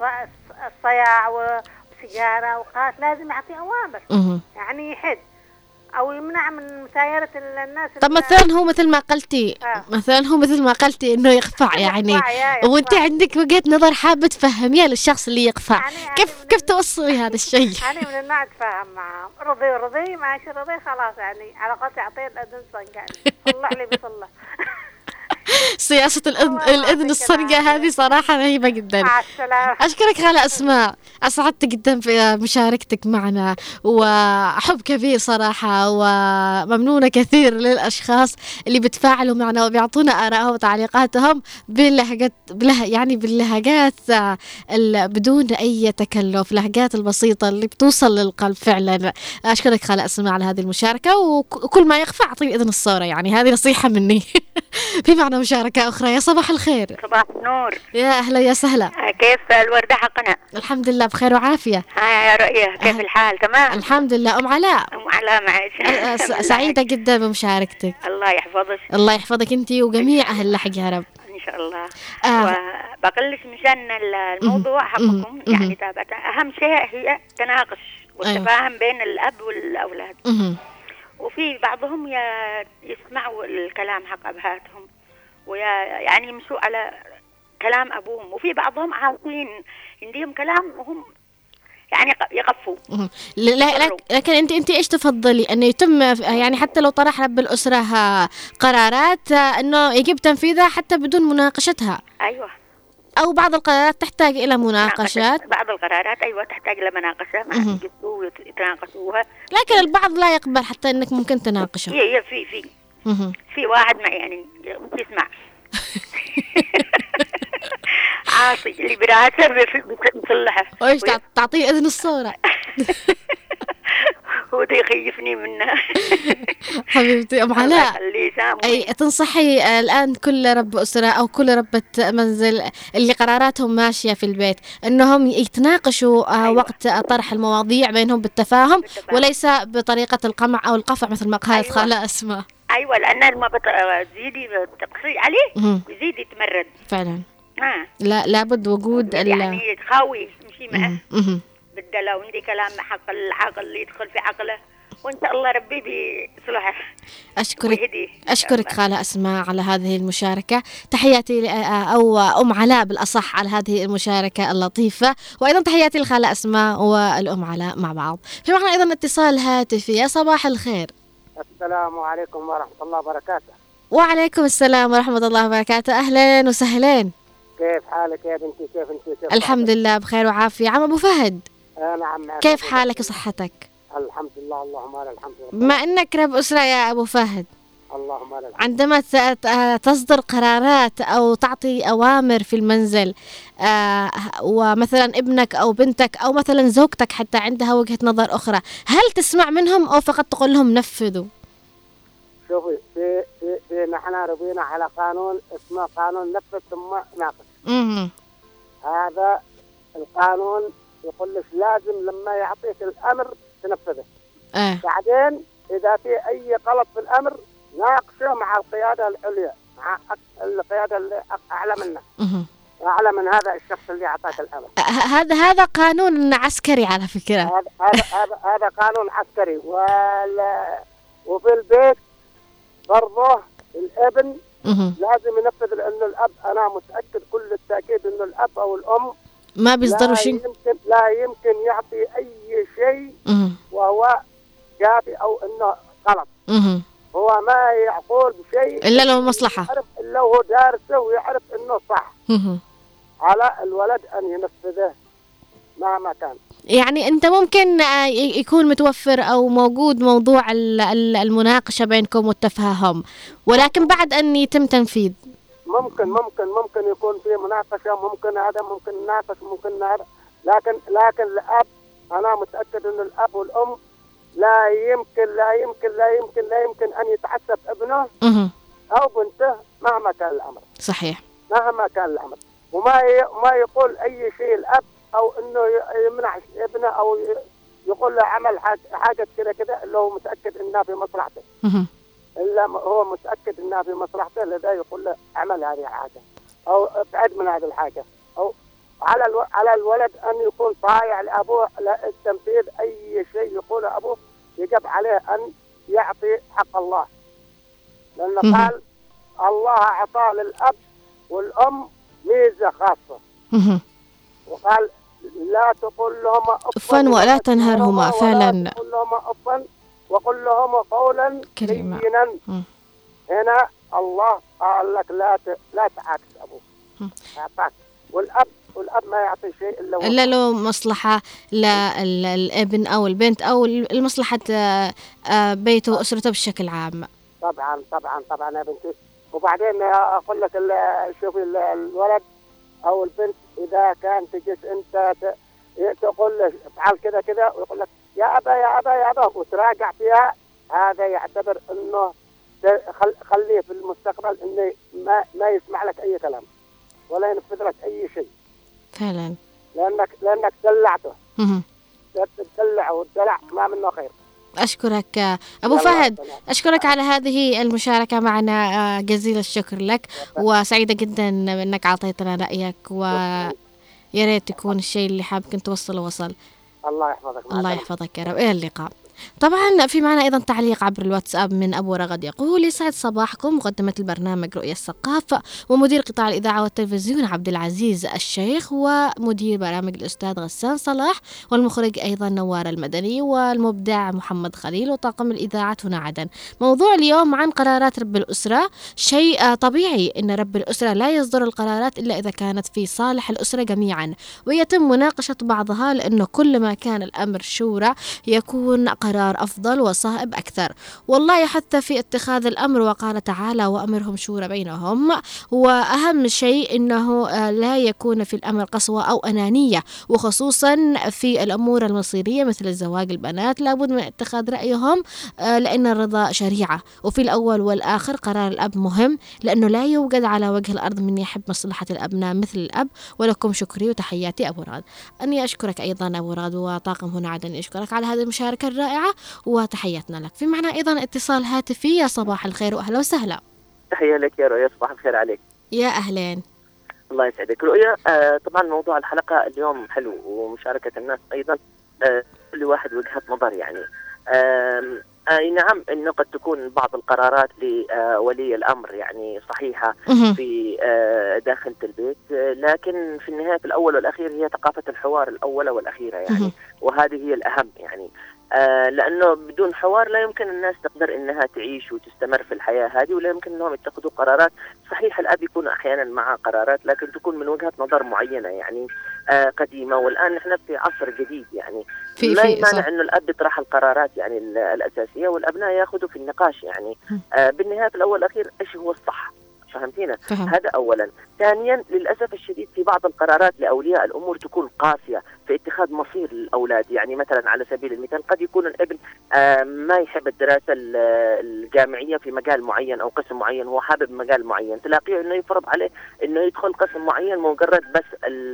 والصياع وسيجاره وقاس لازم يعطي أوامر. مهم. يعني يحد. أو يمنع من مسايرة ال- الناس طب مثلا هو مثل ما قلتي آه. مثلا هو مثل ما قلتي إنه يقفع يعني. وانت عندك وجهة نظر حابة تفهميها للشخص اللي يقفع. يعني- يعني كيف من كيف توصلي هذا الشيء؟ أنا من النوع اتفاهم معاهم. رضي رضي ماشي رضي خلاص يعني على قولتي أعطيه الأذن صنقه صلح لي بيصلح سياسة الأذن يعطيك الصنقة. هذه صراحة رهيبة جدا. أشكرك خالة أسماء. أسعدت جدا في مشاركتك معنا وحب كبير صراحة وممنونة كثير للأشخاص اللي بتفاعلوا معنا وبيعطونا آرائهم وتعليقاتهم باللهجات بله يعني باللهجات ال- بدون أي تكلف لهجات البسيطة اللي بتوصل للقلب فعلا. أشكرك خالة أسماء على هذه المشاركة وك- وكل ما يخفى أعطيني إذن الصورة يعني هذه نصيحة مني. في معنا مشاركة أخرى. يا صباح الخير. صباح النور. يا أهلا يا سهلا. كيف الوردة حقنا؟ الحمد لله بخير وعافية. ها يا رؤية كيف الحال؟ تمام؟ الحمد لله. أم علاء. أم علاء معك. سعيدة جدا بمشاركتك. الله يحفظك. الله يحفظك أنت وجميع أهل اللحق يا رب. إن شاء الله. آه. وبقلش مشان ال- الموضوع حقكم. مهم. يعني تابعت أهم شيء هي تناقش والتفاهم بين الأب والأولاد. وفي بعضهم يسمعوا الكلام حق أبهاتهم. ويا يعني يمشوا على كلام أبوهم. وفي بعضهم عاوزين عندهم كلام وهم يعني يق- يقفوا. لكن أنت أنت إيش تفضلي؟ أنه يتم يعني حتى لو طرح رب الأسرة آه، قرارات أنه يجب تنفيذها حتى بدون مناقشتها. أيوه. أو بعض القرارات تحتاج إلى مناقشات. بعض القرارات أيوه تحتاج لمناقشه مع مهم. يجلسوا ويتناقشوها لكن البعض لا يقبل حتى أنك ممكن تناقشه. في في. في واحد ما يعني يسمع عاصي اللي بيصلحه وإيش تع- تعطيه إذن الصورة. هو ده يخيفني منه حبيبتي الله علاء أي تنصحي آه، الآن كل رب أسرة أو كل ربة منزل اللي قراراتهم ماشية في البيت أنهم يتناقشوا آه، أيوة. وقت طرح المواضيع بينهم بالتفاهم بالتفاهم. وليس بطريقة القمع أو القفع مثل ما قالت أيوة. خالة أسماء أيوه لأن لما بت- تزيدي تقصي عليه. يزيد يتمرد فعلا آه. لا لابد وجود ال يعني تخاوي تمشي معه لو عندي كلام حق العقل اللي يدخل في عقله. وإن شاء الله ربي بيصلحه أشكرك ويهديه. الله. خالة أسماء على هذه المشاركة. تحياتي أو أم علاء بالأصح على هذه المشاركة اللطيفة. وأيضا تحياتي لخالة أسماء والأم علاء مع بعض. في معنا أيضا اتصال هاتفي. يا صباح الخير. السلام عليكم ورحمة الله وبركاته. وعليكم السلام ورحمة الله وبركاته. أهلا وسهلا. كيف حالك يا بنتي؟ كيف أنت؟ كيف الحمد لله بخير وعافية. عم أبو فهد. نعم معك كيف حالك. وصحتك؟ الحمد لله اللهم لك الحمد لله بما أنك رب أسرة يا أبو فهد اللهم لك الحمد عندما تصدر قرارات أو تعطي أوامر في المنزل آه، ومثلا ابنك أو بنتك أو مثلا زوجتك حتى عندها وجهة نظر أخرى هل تسمع منهم أو فقط تقول لهم نفذوا؟ شوفي في في في نحن ربينا على قانون اسمه قانون نفذ ثم ناقش. هذا القانون يقول لك لازم لما يعطيك الأمر تنفذه. آه. بعدين إذا في أي غلط في الأمر ناقشه مع القيادة العليا مع القيادة اللي أك- أعلى من هذا الشخص اللي أعطاك الأمر. آه، هذا هذا قانون عسكري على فكرة. هذا هذا هذا قانون عسكري. وال وفي البيت برضه الابن. لازم ينفذ لأنه الأب أنا متأكد كل التأكيد إنه الأب أو الأم ما بيصدروا لا شيء؟ يمكن لا يمكن يعطي أي شيء. وهو جافي أو إنه غلط. هو ما يقول بشيء إلا لو مصلحة. يعرف إلا هو دارسه ويعرف إنه صح. على الولد أن ينفذه مهما كان. يعني أنت ممكن آه، يكون متوفر أو موجود موضوع ال- ال- المناقشة بينكم والتفاهم ولكن بعد أن يتم تنفيذ. ممكن ممكن ممكن يكون في مناقشة ممكن هذا ممكن نناقش ممكن هذا لكن لكن الأب أنا متأكد إن الأب والأم لا يمكن لا يمكن لا يمكن لا يمكن أن يتعسف ابنه. أو بنته مهما كان الأمر صحيح مهما كان الأمر وما. ما يقول أي شيء الأب أو إنه يمنع ابنه أو. يقول له عمل حاجة, كذا كذا إلا هو متأكد إنها في مصلحته. إلا هو متأكد إنها في مصلحته لذا يقول له اعمل هذه الحاجة أو ابعد من هذه الحاجة أو على ألو... على الولد أن يكون طايع لأبوه للتنفيذ أي شيء يقوله أبوه يجب عليه أن يعطي حق الله لأنه مهم. قال الله أعطاه للأب والأم ميزة خاصة مهم. وقال لا تقل لهما أفاً ولا تنهرهما، فعلاً. تقل لهما افا وقل لهما قولا كريما. هنا الله قال لك لا ت... لا تعاكس أبوك. اعطاك والاب والأب ما يعطي شيء إلا إلا لو مصلحة للابن أو البنت أو المصلحة آه، بيته وأسرته بشكل عام. طبعا طبعا طبعا يا بنتي. وبعدين أقول لك شوفي ال- الولد أو البنت إذا كان تجلس أنت تقول له افعل كذا كذا ويقول لك يا أبا يا أبا يا أبا وتراجع فيها. هذا يعتبر إنه خليه في المستقبل إنه ما ما يسمع لك أي كلام ولا ينفذ لك أي شيء. فعلا. لأنك لأنك دلعته. تدلعه والدلع ما منه خير. أشكرك. أبو يلا، فهد. أشكرك على هذه المشاركة معنا. آه، جزيل الشكر لك وسعيدة جدا بأنك أعطيتنا رأيك ويا ريت يكون الشيء اللي حاب كنت توصله وصل الله يحفظك الله. يحفظك يا رب إلى اللقاء طبعا في معنا أيضا تعليق عبر الواتساب من أبو رغد يقول يسعد صباحكم مقدمة البرنامج رؤيا الثقافه ومدير قطاع الإذاعة والتلفزيون عبد العزيز الشيخ ومدير برامج الأستاذ غسان صلاح والمخرج أيضا نوار المدني والمبدع محمد خليل وطاقم الإذاعة هنا عدن. موضوع اليوم عن قرارات رب الأسرة. شيء طبيعي إن رب الأسرة لا يصدر القرارات إلا إذا كانت في صالح الأسرة جميعا. ويتم مناقشة بعضها لأنه كل ما كان الأمر شورى يكون قرار أفضل وصائب أكثر. والله حتى في اتخاذ الأمر وقال تعالى وأمرهم شورى بينهم. وأهم شيء إنه آه، لا يكون في الأمر قسوة أو أنانية. وخصوصا في الأمور المصيرية مثل زواج البنات لابد من اتخاذ رأيهم آه، لأن الرضا شريعة. وفي الأول والآخر قرار الأب مهم لأنه لا يوجد على وجه الأرض من يحب مصلحة الأبناء مثل الأب. ولكم شكري وتحياتي أبو راد. أني أشكرك أيضا أبو راد وطاقم هنا عدن اشكرك على هذه المشاركة الرائعه وتحياتنا لك. في معنا أيضا اتصال هاتفي. يا صباح الخير واهلا وسهلا. تحية لك يا رؤيا صباح الخير عليك. يا أهلين. الله يسعدك. رؤيا آه طبعا موضوع الحلقة اليوم حلو ومشاركة الناس أيضا آه كل واحد وجهة نظر يعني. آم، أي نعم إنه قد تكون بعض القرارات لولي الأمر يعني صحيحة. في آه، داخل البيت. آه، لكن في النهاية في الأول والأخير هي ثقافة الحوار الأولى والأخيرة يعني. وهذه هي الأهم يعني. آه، لأنه بدون حوار لا يمكن الناس تقدر إنها تعيش وتستمر في الحياة هذه ولا يمكن إنهم يتخذوا قرارات. صحيح الأب يكون أحيانا معه قرارات لكن تكون من وجهة نظر معينة يعني آه، قديمة. والآن نحن في عصر جديد يعني. في ما يمانع إنه الأب يطرح القرارات يعني ال- الأساسية والأبناء يأخذوا في النقاش يعني. آه بالنهاية في الأول والأخير إيش هو الصح؟ فهمتينا؟ فهم هذا اولا. ثانيا للأسف الشديد في بعض القرارات لأولياء الأمور تكون قاسية في اتخاذ مصير الأولاد. يعني مثلا على سبيل المثال قد يكون الابن آه ما يحب الدراسة ال- الجامعية في مجال معين أو قسم معين هو حابب مجال معين. تلاقيه إنه يفرض عليه إنه يدخل قسم معين مجرد بس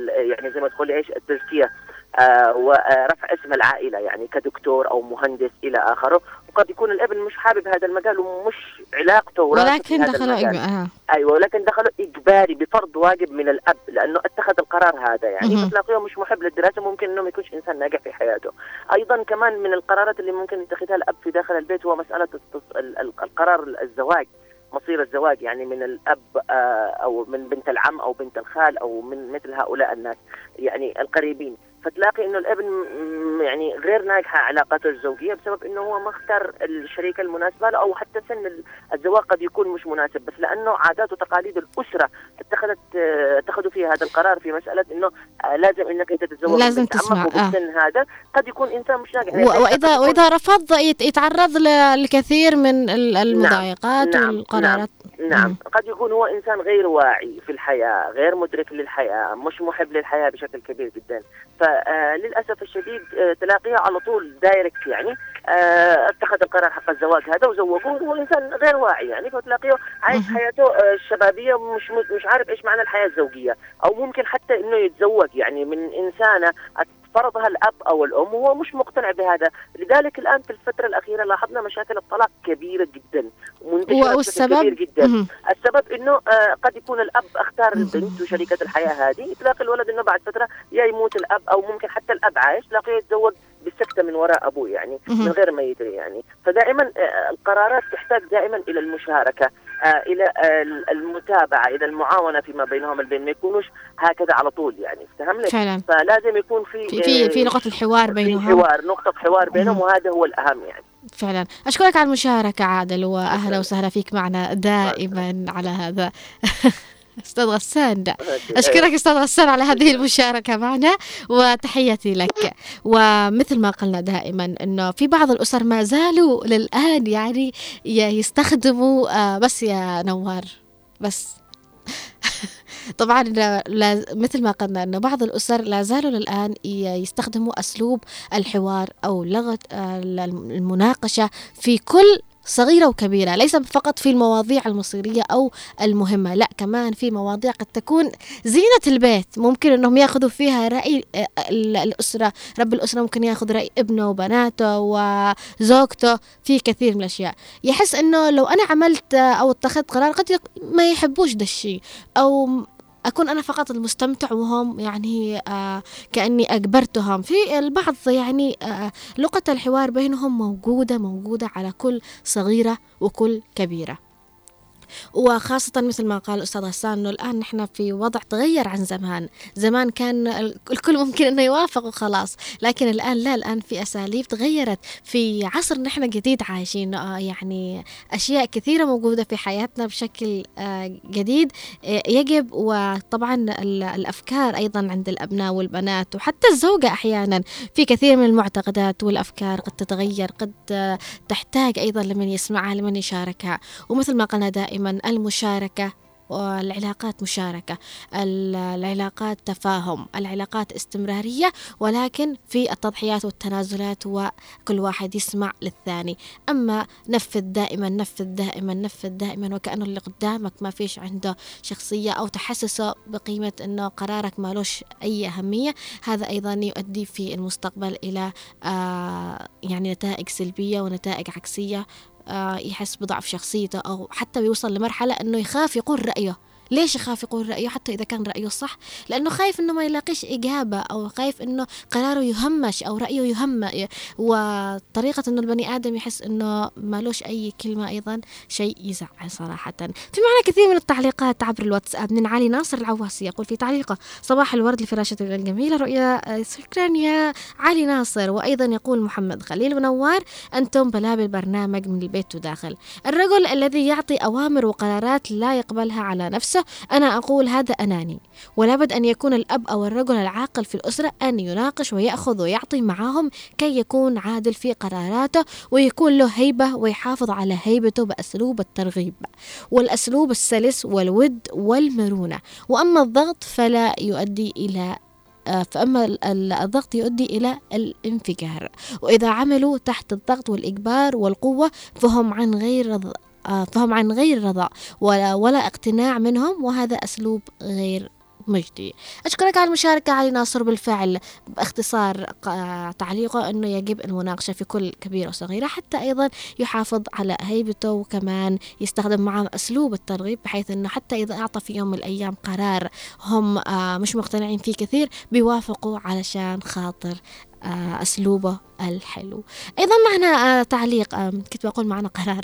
يعني زي ما تقولي إيش التزكية آه ورفع اسم العائلة يعني كدكتور أو مهندس إلى آخره. وقد يكون الابن مش حابب هذا المجال ومش علاقته ولكن دخلوا المجال. إج- آه. أيوه ولكن دخلوا إجباري بفرض واجب من الأب لأنه اتخذ القرار هذا يعني مهم. فتلاقيه مش محب للدراسة ممكن إنه ما يكونش إنسان ناجح في حياته أيضا كمان من القرارات اللي ممكن يتخذها الأب في داخل البيت هو مسألة القرار الزواج مصير الزواج يعني من الأب آه، أو من بنت العم أو بنت الخال أو من مثل هؤلاء الناس يعني القريبين فتلاقي إنه الابن يعني غير ناجحة علاقاته الزوجية بسبب إنه هو ما اختار الشريكة المناسبة له أو حتى سن ال- الزواج قد يكون مش مناسب. بس لأنه عادات وتقاليد الأسرة اتخذت آه، اتخذوا فيها هذا القرار في مسألة إنه آه، لازم إنك أنت تتزوج لازم تسمع، آه. وبالسن هذا قد يكون إنسان مش ناجح. و- واذا وإذا رفض يت- يتعرض ل- لكثير من ال- المضايقات نعم، والقرارات. نعم مم. قد يكون هو إنسان غير واعي في الحياة غير مدرك للحياة مش محب للحياة بشكل كبير جدا. فللاسف الشديد آه، تلاقيه على طول دايركت يعني آه، اتخذ القرار حق الزواج هذا وزوجوه وهو إنسان غير واعي يعني فتلاقيه عايش. حياته آه، الشبابية مش مش عارف إيش معنى الحياة الزوجية أو ممكن حتى إنه يتزوج يعني من إنسانة فرضها الأب أو الأم وهو مش مقتنع بهذا. لذلك الآن في الفترة الأخيرة لاحظنا مشاكل الطلاق كبيرة جدا ومنتشره والسبب كبير جدا. مهم. السبب إنه آه قد يكون الأب أختار البنت وشريكة الحياة هذه. تلاقي الولد إنه بعد فترة يا يموت الأب أو ممكن حتى الأب عايش تلاقيه يتزوج بالسكته من وراء أبوه يعني. من غير ما يدري يعني. فدائما آه القرارات تحتاج دائما إلى المشاركة. آه إلى آه المتابعة إلى المعاونة فيما بينهم البين. ما يكونوش هكذا على طول يعني فهمني فعلا. فلازم يكون في في في, في آه، الحوار في بينهم. حوار نقطة حوار بينهم. وهذا هو الأهم يعني. فعلا. أشكرك على المشاركة عادل وأهلا وسهلا فيك معنا دائما على هذا. أستاذ غسان. أشكرك أستاذ غسان على هذه المشاركة معنا وتحياتي لك. ومثل ما قلنا دائما أنه في بعض الأسر ما زالوا للآن يعني يستخدموا آه، بس يا نوار بس. طبعا لا- مثل ما قلنا أنه بعض الأسر لا زالوا للآن ي- يستخدموا أسلوب الحوار أو لغة آه، المناقشة في كل صغيرة وكبيرة ليس فقط في المواضيع المصيرية أو المهمة لا كمان في مواضيع قد تكون زينة البيت. ممكن أنهم يأخذوا فيها رأي آه، ال- الأسرة رب الأسرة ممكن يأخذ رأي ابنه وبناته وزوجته في كثير من الأشياء. يحس أنه لو أنا عملت آه، أو اتخذت قرار قد ما يحبوش ده الشيء أو أكون أنا فقط المستمتع وهم يعني آه كأني أجبرتهم. في البعض يعني آه لغة الحوار بينهم موجودة موجودة على كل صغيرة وكل كبيرة. وخاصة مثل ما قال الأستاذ غسان أنه الآن نحن في وضع تغير عن زمان. زمان كان ال- الكل ممكن أنه يوافق وخلاص لكن الآن لا الآن في أساليب تغيرت. في عصر نحن جديد عايشين آه، يعني أشياء كثيرة موجودة في حياتنا بشكل آه، جديد آه، يجب. وطبعا ال- الأفكار أيضا عند الأبناء والبنات وحتى الزوجة أحيانا. في كثير من المعتقدات والأفكار قد تتغير قد تحتاج أيضا لمن يسمعها لمن يشاركها. ومثل ما قلنا دائما المشاركة والعلاقات مشاركة ال- العلاقات تفاهم العلاقات استمرارية ولكن في التضحيات والتنازلات وكل واحد يسمع للثاني. أما نفذ دائما نفذ دائما نفذ دائما وكأنه اللي قدامك ما فيش عنده شخصية أو تحسسه بقيمة أنه قرارك مالوش أي أهمية هذا أيضا يؤدي في المستقبل إلى آه يعني نتائج سلبية ونتائج عكسية يحس بضعف شخصيته أو حتى بيوصل لمرحلة أنه يخاف يقول رأيه. ليش يخاف يقول رأيه حتى إذا كان رأيه صح؟ لأنه خايف إنه ما يلاقيش إجابة أو خايف إنه قراره يهمش أو رأيه يهم وطريقة إنه البني آدم يحس إنه مالوش أي كلمة أيضا شيء يزعل صراحة. في معنا كثير من التعليقات عبر الواتساب. من علي ناصر العواسي يقول في تعليقه صباح الورد لفراشة الجميلة رؤيا شكرا يا علي ناصر وأيضا يقول محمد خليل ونوار أنتم بلاب البرنامج من البيت وداخل الرجل الذي يعطي أوامر وقرارات لا يقبلها على نفسه أنا أقول هذا أناني. ولا بد أن يكون الأب أو الرجل العاقل في الأسرة أن يناقش ويأخذ ويعطي معهم كي يكون عادل في قراراته ويكون له هيبة ويحافظ على هيبته بأسلوب الترغيب. والأسلوب السلس والود والمرونة. وأما الضغط فلا يؤدي إلى آه، فأما الضغط يؤدي إلى الانفجار. وإذا عملوا تحت الضغط والإجبار والقوة فهم عن غير فهم عن غير رضا ولا, ولا اقتناع منهم وهذا أسلوب غير مجدي. أشكرك على المشاركة علي ناصر بالفعل باختصار تعليقه أنه يجب المناقشة في كل كبيرة وصغيرة حتى أيضا يحافظ على هيبته وكمان يستخدم معه أسلوب الترغيب بحيث أنه حتى إذا أعطى في يوم من الأيام قرار هم آه، مش مقتنعين فيه كثير بيوافقوا علشان خاطر آه، أسلوبه الحلو. أيضا معنا آه، تعليق آه، كنت بقول معنا قرار.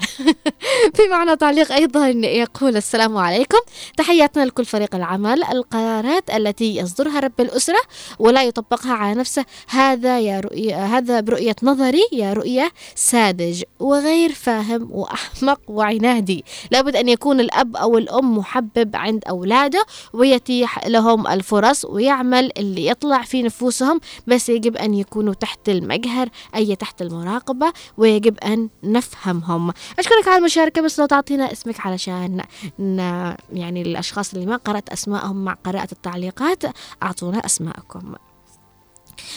في معنا تعليق أيضا يقول السلام عليكم. تحياتنا لكل فريق العمل. القرارات التي يصدرها رب الأسرة ولا يطبقها على نفسه هذا يا رؤية هذا برؤية نظري يا رؤية ساذج وغير فاهم وأحمق وعنادي. لابد أن يكون الأب أو الأم محبب عند أولاده ويتيح لهم الفرص ويعمل اللي يطلع في نفوسهم بس يجب أن يكونوا تحت المجهر أي تحت المراقبة ويجب أن نفهمهم. أشكرك على المشاركة بس لو تعطينا اسمك علشان يعني الأشخاص اللي ما قرأت أسمائهم مع قراءة التعليقات أعطونا أسماءكم.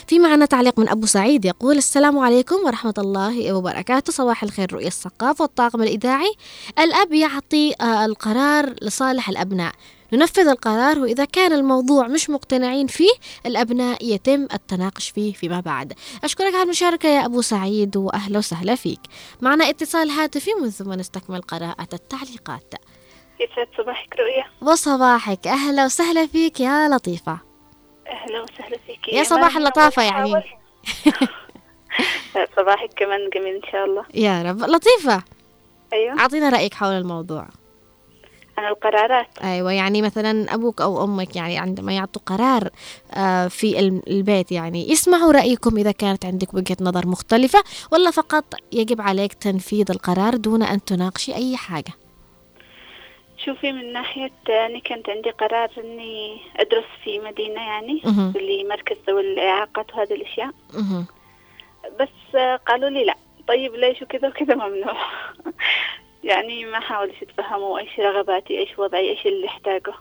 في معنا تعليق من أبو سعيد يقول السلام عليكم ورحمة الله وبركاته. صباح الخير رؤية الثقافة والطاقم الإذاعي. الأب يعطي آه، القرار لصالح الأبناء. ننفذ القرار وإذا كان الموضوع مش مقتنعين فيه الأبناء يتم التناقش فيه فيما بعد. أشكرك على المشاركة يا أبو سعيد وأهلا وسهلا فيك. معنا اتصال هاتفي من ثم نستكمل قراءة التعليقات. يسعد صباحك رؤيا. وصباحك. أهلا وسهلا فيك يا لطيفة. أهلا وسهلا فيك. يا صباح اللطافة يعني. صباحك كمان جميل إن شاء الله. يا رب. لطيفة. أيوة. أعطينا رأيك حول الموضوع. عن القرارات. أيوة يعني مثلا أبوك أو أمك يعني عندما يعطوا قرار آه، في البيت يعني يسمعوا رأيكم إذا كانت عندك وجهة نظر مختلفة ولا فقط يجب عليك تنفيذ القرار دون أن تناقشي أي حاجة؟ شوفي من ناحية أنا كانت عندي قرار إني أدرس في مدينة يعني اللي مركز ذوي الإعاقات وهذه الأشياء. بس قالوا لي لا طيب ليش وكذا وكذا ممنوع؟ يعني ما حاولش يتفهموا إيش رغباتي إيش وضعي إيش اللي احتاجه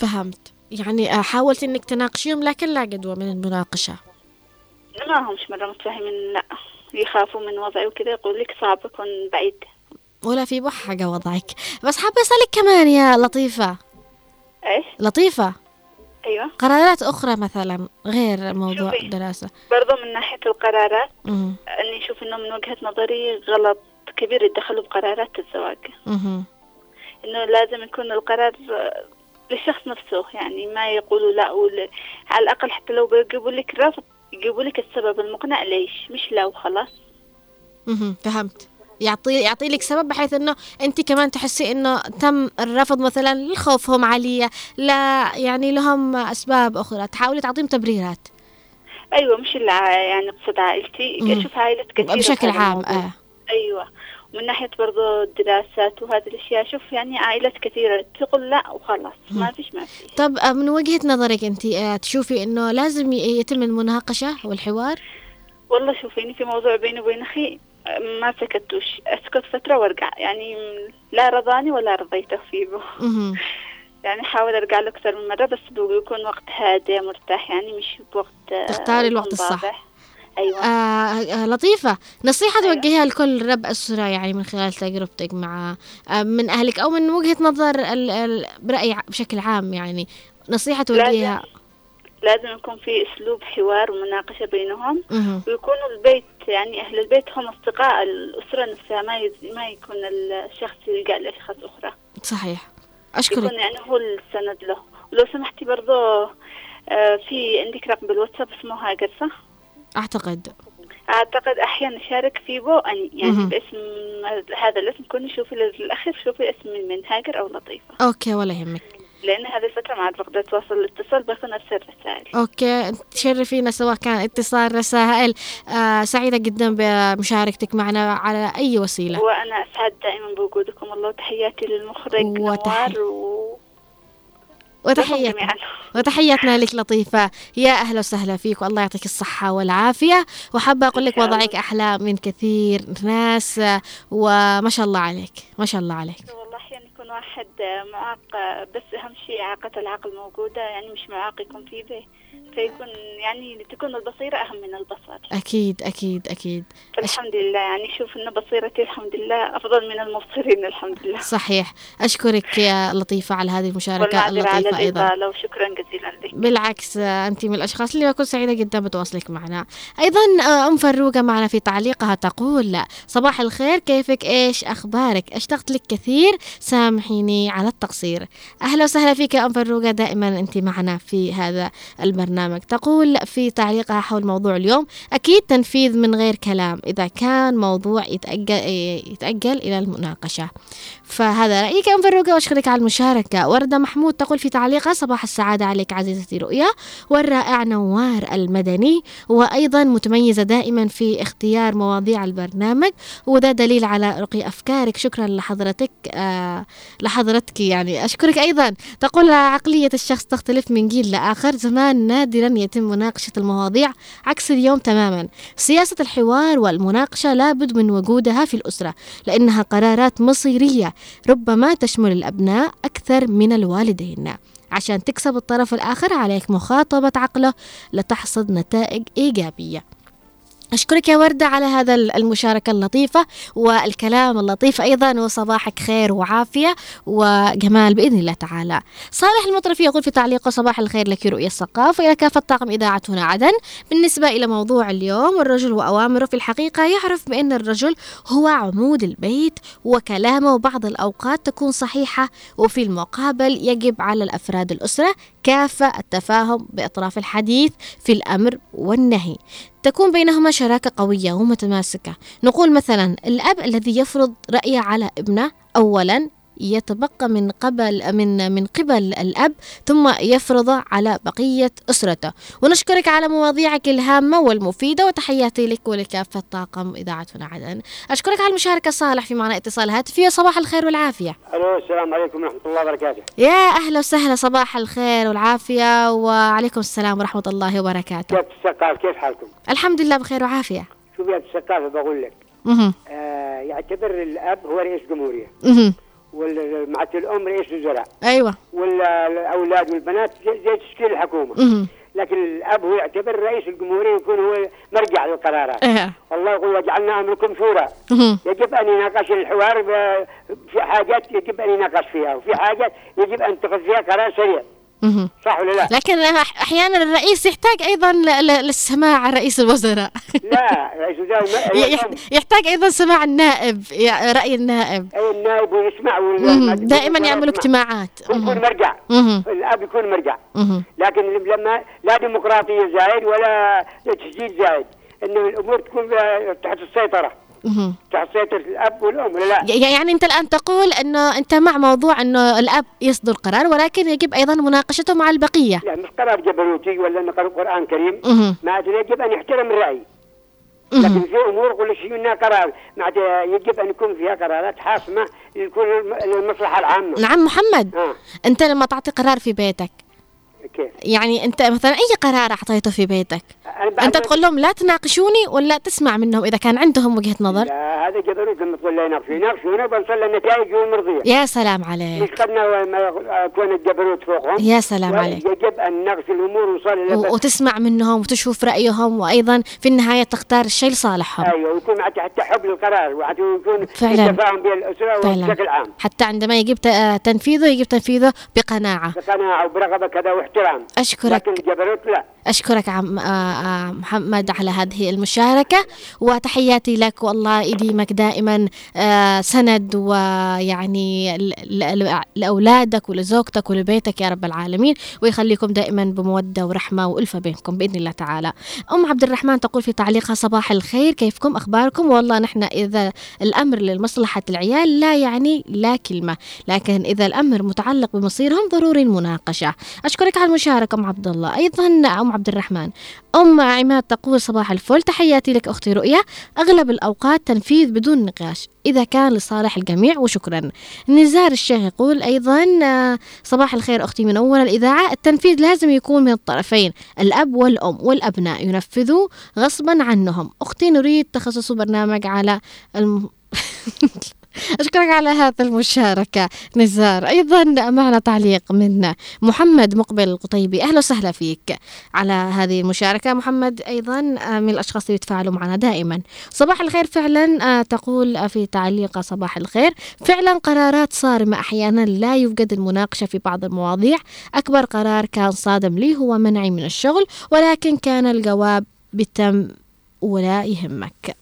فهمت. يعني حاولت إنك تناقشيهم لكن لا جدوى من المناقشة. ما همش مرة متفاهمين لا. يخافوا من وضعي وكذا يقول لك صعب أكون بعيد. ولا في حاجة وضعك. بس حابة أسألك كمان يا لطيفة. إيش؟ لطيفة. أيوه. قرارات أخرى مثلا غير موضوع الدراسة. برضو من ناحية القرارات إني أشوف إنه من وجهة نظري غلط. كبير يتدخلوا بقرارات الزواج. إنه لازم يكون القرار للشخص نفسه يعني ما يقولوا لا ول... على الأقل حتى لو بيجيبوا لك رفض يجيبوا لك السبب المقنع ليش؟ مش لا وخلاص. فهمت. يعطي يعطي لك سبب بحيث إنه أنت كمان تحسي إنه تم الرفض مثلا لخوفهم عليا لا يعني لهم أسباب أخرى. تحاولي تعطيهم تبريرات. أيوه مش اللي يعني اقصد عائلتي. أشوف عائلات كثيرة بشكل عام آه. أيوه. ومن ناحية برضو الدراسات وهذه الأشياء شوف يعني عائلات كثيرة تقول لا وخلاص ما فيش ما فيش طب آه، من وجهة نظرك أنت آه، تشوفي إنه لازم يتم المناقشة والحوار؟ والله شوفيني في موضوع بيني وبين أخي ما سكتوش. أسكت فترة وأرجع. يعني لا رضاني ولا رضيته فيه. يعني حاول أرجع له أكثر من مرة بس بيكون وقت هادئ مرتاح. يعني مش بوقت آه، تختاري الوقت الصح. أيوة. آه آه لطيفة نصيحة أيوة. توجهها لكل رب أسرة يعني من خلال تجربتك مع آه من أهلك أو من وجهة نظر ال ال برأي بشكل عام يعني نصيحة توجهها لازم, يكون في أسلوب حوار ومناقشة بينهم ويكونوا البيت يعني أهل البيت هم أصدقاء الأسرة نفسها ما ما يكون الشخص يلجأ لأشخاص أخرى صحيح أشكرك. يكون يعني هو السند له ولو سمحتي برضو آه، في عندك رقم بالواتساب اسمه هاجر صح؟ أعتقد. أعتقد أحيانا شارك في بو اني يعني مهم. باسم هذا الاسم كوني شوفي للاخر شوفي اسم من هاجر أو لطيفة. أوكي ولا يهمك. لأن هذه الفترة ما عاد بقدر أتواصل الاتصال بكون ارسل رسائل. أوكي تشرفينا سواء كان اتصال رسائل. آه سعيدة جدا بمشاركتك معنا على أي وسيلة. وأنا أسعد دائما بوجودكم. الله وتحياتي للمخرج وتحي- نوار و... وتحياتنا. وتحياتنا لك لطيفة. يا أهلا وسهلا فيك والله يعطيك الصحة والعافية. وحابة أقول لك وضعك أحلى من كثير ناس وما شاء الله عليك. ما شاء الله عليك. والله أحيانا يكون واحد معاق بس أهم شيء اعاقة العقل موجودة يعني مش معاق يكون في به فيكون يعني تكون البصيرة أهم من البصر. أكيد أكيد أكيد. الحمد لله. يعني شوف إن بصيرتي الحمد لله أفضل من المبصرين الحمد لله. صحيح. أشكرك يا لطيفة على هذه المشاركة اللطيفة أيضا. الإطالة وشكرا جزيلا لك. بالعكس أنت من الأشخاص اللي بكون سعيدة جدا بتواصلك معنا. أيضا آه، أم فروقة معنا في تعليقها تقول صباح الخير كيفك؟ إيش أخبارك؟ أشتقت لك كثير سامحيني على التقصير. أهلا وسهلا فيك يا أم فروقة دائما أنت معنا في هذا البرنامج تقول في تعليقها حول موضوع اليوم أكيد تنفيذ من غير كلام إذا كان موضوع يتأجل, يتأجل إلى المناقشة. فهذا رأيك أم فروقة وأشكرك على المشاركة. وردة محمود تقول في تعليقها صباح السعادة عليك عزيزتي رؤيا. والرائع نوار المدني وأيضا متميزة دائما في اختيار مواضيع البرنامج وده دليل على رقي أفكارك. شكرا لحضرتك آه لحضرتك يعني. أشكرك أيضا. تقول عقلية الشخص تختلف من جيل لآخر. زمان نادرا يتم مناقشة المواضيع عكس اليوم تماما. سياسة الحوار والمناقشة لابد من وجودها في الأسرة لأنها قرارات مصيرية ربما تشمل الأبناء أكثر من الوالدين. عشان تكسب الطرف الآخر عليك مخاطبة عقله لتحصد نتائج إيجابية. أشكرك يا وردة على هذا المشاركة اللطيفة والكلام اللطيف أيضا وصباحك خير وعافية وجمال بإذن الله تعالى. صالح المطرفي يقول في تعليقه صباح الخير لك رؤية الثقافة إلى كافة طاقم إذاعة هنا عدن. بالنسبة إلى موضوع اليوم الرجل وأوامره في الحقيقة يعرف بأن الرجل هو عمود البيت وكلامه بعض الأوقات تكون صحيحة وفي المقابل يجب على الأفراد الأسرة كافة التفاهم بأطراف الحديث في الأمر والنهي. تكون بينهما شراكة قوية ومتماسكة. نقول مثلا الأب الذي يفرض رأيه على ابنه أولا يتبقى من قبل من من قبل الأب ثم يفرضه على بقية أسرته. ونشكرك على مواضيعك الهامة والمفيدة وتحياتي لك ولكافة طاقم اذاعتنا عدن. أشكرك على المشاركة صالح في معنا اتصال هاتفي. صباح الخير والعافية. ألو السلام عليكم ورحمة الله وبركاته. يا أهلا وسهلا صباح الخير والعافية وعليكم السلام ورحمة الله وبركاته. كيف الثقافة؟ كيف حالكم؟ الحمد لله بخير وعافية. شوف يا الثقافة؟ بقول لك. آه يعتبر الأب هو رئيس جمهورية. ومعة الأم رئيس وزراء أيوه والاولاد والبنات زي, تشكيل الحكومة مهم. لكن الأب هو يعتبر رئيس الجمهورية يكون هو مرجع للقرارات إيه. الله يقول وجعلنا أمركم شورى. يجب أن يناقش الحوار في حاجات يجب أن يناقش فيها وفي حاجات يجب أن تتخذ فيها قرار سريع. صح ولا لا؟ لكن أحيانا الرئيس يحتاج أيضا للسماع رئيس الوزراء لا رئيس الوزراء يح- يحتاج أيضا سماع النائب رأي النائب أي النائب ويسمع. دائما يعملوا اجتماعات يكون. مرجع. الآب يكون مرجع. لكن لما لا ديمقراطية زايد ولا تسجيل زايد انه الأمور تكون تحت السيطرة سيطره الأب والأم ولا لا؟ يعني أنت الآن تقول إنه أنت مع موضوع إنه الأب يصدر قرار ولكن يجب أيضا مناقشته مع البقية. لا مش قرار جبروتي ولا إنه قرار قرآن كريم. معناته يجب أن يحترم الرأي. لكن في أمور يقول شيء منها قرار. معناته يجب أن يكون فيها قرارات حاسمة لكل المصلحه العامة. نعم محمد. آه. أنت لما تعطي قرار في بيتك كيف؟ يعني أنت مثلا أي قرار أعطيته في بيتك؟ أنت تقول لهم لا تناقشوني ولا تسمع منهم إذا كان عندهم وجهة نظر؟ لا هذا جبروت لما تقول لا يناقشوا يناقشونا بنصل النتائج المرضيه يا سلام عليك. مش قدنا ما كون الجبروت فوقهم. يا سلام عليك. يجب أن نناقش الأمور ونوصل إلى و- وتسمع منهم وتشوف رأيهم وأيضا في النهاية تختار الشيء لصالحهم. أيوه ويكون حتى حب للقرار. ويكون فعلاً. التفاهم بين الأسرة بشكل عام. حتى عندما يجب ت- تنفيذه يجب تنفيذه بقناعة. بقناعة وبرغبة كذا واحترام واحترام أشكرك. لكن الجبروت لا. أشكرك عم آه، آه، محمد على هذه المشاركة وتحياتي لك والله يديمك دائما آه، سند ويعني لأولادك ولزوجتك ولبيتك يا رب العالمين ويخليكم دائما بمودة ورحمة وألفة بينكم بإذن الله تعالى. أم عبد الرحمن تقول في تعليقها صباح الخير كيفكم؟ أخباركم؟ والله نحن إذا الأمر لمصلحة العيال لا يعني لا كلمة لكن إذا الأمر متعلق بمصيرهم ضروري المناقشة. أشكرك المشاركة أم عبد الله أيضا أم عبد الرحمن أم عماد تقول صباح الفل. تحياتي لك أختي رؤيا. أغلب الأوقات تنفيذ بدون نقاش. إذا كان لصالح الجميع وشكرا. نزار الشيخ يقول أيضا صباح الخير أختي من أول الإذاعة. التنفيذ لازم يكون من الطرفين. الأب والأم والأبناء ينفذوا غصبا عنهم. أختي نريد تخصص برنامج على الم... أشكرك على هذا المشاركة. نزار أيضا معنا تعليق من محمد مقبل القطيبي. أهلا وسهلا فيك على هذه المشاركة. محمد أيضا من الأشخاص اللي يتفاعلوا معنا دائما. صباح الخير فعلا آه، تقول في تعليق صباح الخير. فعلا قرارات صارمة أحيانا لا يوجد المناقشة في بعض المواضيع. أكبر قرار كان صادم لي هو منعي من الشغل ولكن كان الجواب بتم ولا يهمك.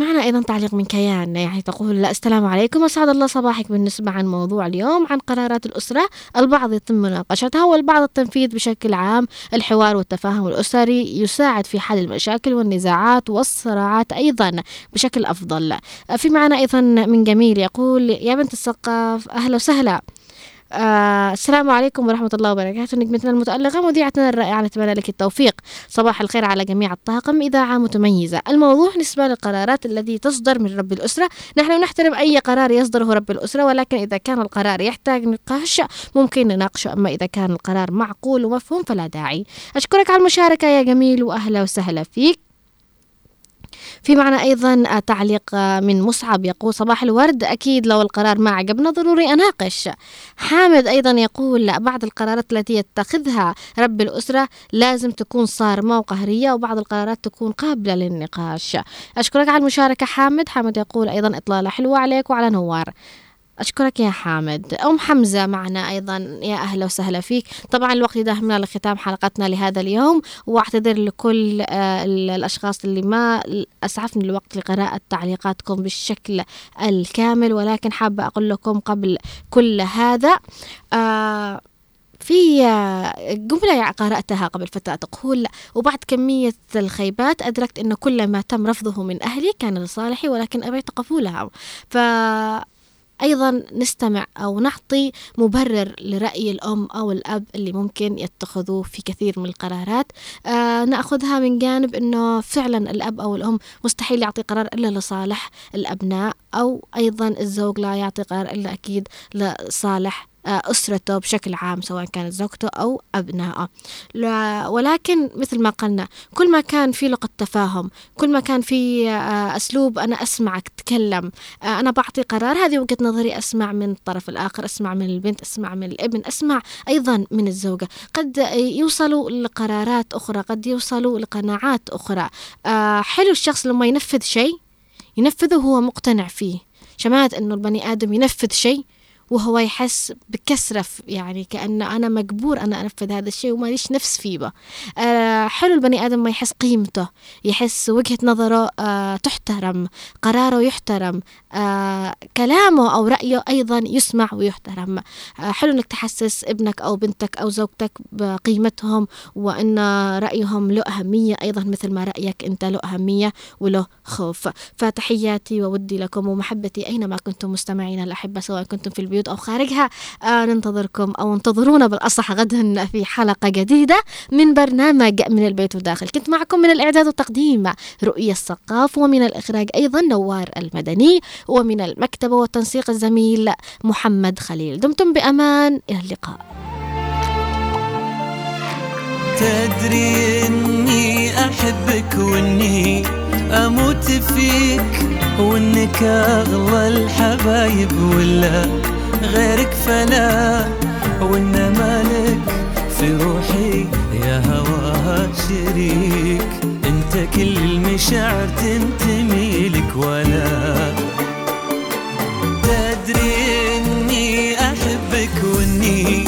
معنا أيضا تعليق من كيان يعني تقول لا السلام عليكم أسعد الله صباحك بالنسبة عن موضوع اليوم عن قرارات الأسرة. البعض يتم مناقشتها والبعض التنفيذ بشكل عام. الحوار والتفاهم الأسري يساعد في حل المشاكل والنزاعات والصراعات أيضا بشكل أفضل. في معنا أيضا من جميل يقول يا بنت الثقاف أهلا وسهلا. آه السلام عليكم ورحمة الله وبركاته. نجمتنا المتألقة مذيعتنا الرائعة نتمنى لك التوفيق. صباح الخير على جميع الطاقم إذاعة متميزة. الموضوع بالنسبة للقرارات التي تصدر من رب الأسرة. نحن نحترم أي قرار يصدره رب الأسرة ولكن إذا كان القرار يحتاج نقاش ممكن نناقشه. أما إذا كان القرار معقول ومفهوم فلا داعي. أشكرك على المشاركة يا جميل وأهلا وسهلا فيك. في معنا أيضا تعليق من مصعب يقول صباح الورد أكيد لو القرار ما عجبنا ضروري أناقش. حامد أيضا يقول بعض القرارات التي يتخذها رب الأسرة لازم تكون صارمة وقهرية وبعض القرارات تكون قابلة للنقاش. أشكرك على المشاركة حامد. حامد يقول أيضا إطلالة حلوة عليك وعلى نوار. أشكرك يا حامد. أم حمزة معنا أيضا. يا أهلا وسهلا فيك. طبعا الوقت يداهمنا لختام حلقتنا لهذا اليوم وأعتذر لكل آه، ال- الأشخاص اللي ما أسعفني الوقت لقراءة تعليقاتكم بالشكل الكامل ولكن حابة أقول لكم قبل كل هذا آه في آه، جملة قرأتها قبل فترة تقول وبعد كمية الخيبات أدركت أن كل ما تم رفضه من أهلي كان لصالحي ولكن أبيت قبولها. ف أيضا نستمع أو نعطي مبرر لرأي الأم أو الأب اللي ممكن يتخذوه في كثير من القرارات. آه نأخذها من جانب أنه فعلا الأب أو الأم مستحيل يعطي قرار إلا لصالح الأبناء أو أيضا الزوج لا يعطي قرار إلا أكيد لصالح أسرته بشكل عام سواء كانت زوجته أو أبنائه. ولكن مثل ما قلنا كل ما كان في لغة تفاهم كل ما كان في آه، أسلوب أنا أسمعك تتكلم آه، أنا بعطي قرار هذه وجهة نظري أسمع من الطرف الآخر أسمع من البنت أسمع من الابن أسمع أيضا من الزوجة. قد يوصلوا لقرارات أخرى قد يوصلوا لقناعات أخرى. آه، حلو الشخص لما ينفذ شيء ينفذه وهو مقتنع فيه. شمات إنه البني آدم ينفذ شيء وهو يحس بكسرة يعني كأن أنا مجبور أنا أنفذ هذا الشيء وما ليش نفس فيه. آه حلو البني آدم ما يحس قيمته يحس وجهة نظره آه تحترم قراره يحترم آه كلامه أو رأيه أيضا يسمع ويحترم حلو أنك تحسس ابنك أو بنتك أو زوجتك بقيمتهم وأن رأيهم له أهمية أيضا مثل ما رأيك أنت له أهمية وله خوف فتحياتي وودي لكم ومحبتي أينما كنتم مستمعين الأحبة سواء كنتم في البيوت أو خارجها آه ننتظركم أو انتظرونا بالأصح غدا في حلقة جديدة من برنامج من البيت وداخل كنت معكم من الإعداد والتقديم رؤية الثقاف ومن الإخراج أيضا نوار المدني ومن المكتبة والتنسيق الزميل محمد خليل. دمتم بأمان إلى اللقاء. تدري إني أحبك وإني أموت فيك وإنك أغلى الحبايب ولا غيرك فلا وإن مالك في روحي يا هواها شريك. أنت كل المشاعر تنتمي لك ولا. تدري إني أحبك وإني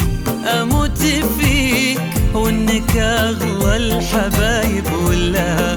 أموت فيك وإنك أغلى الحبايب ولا.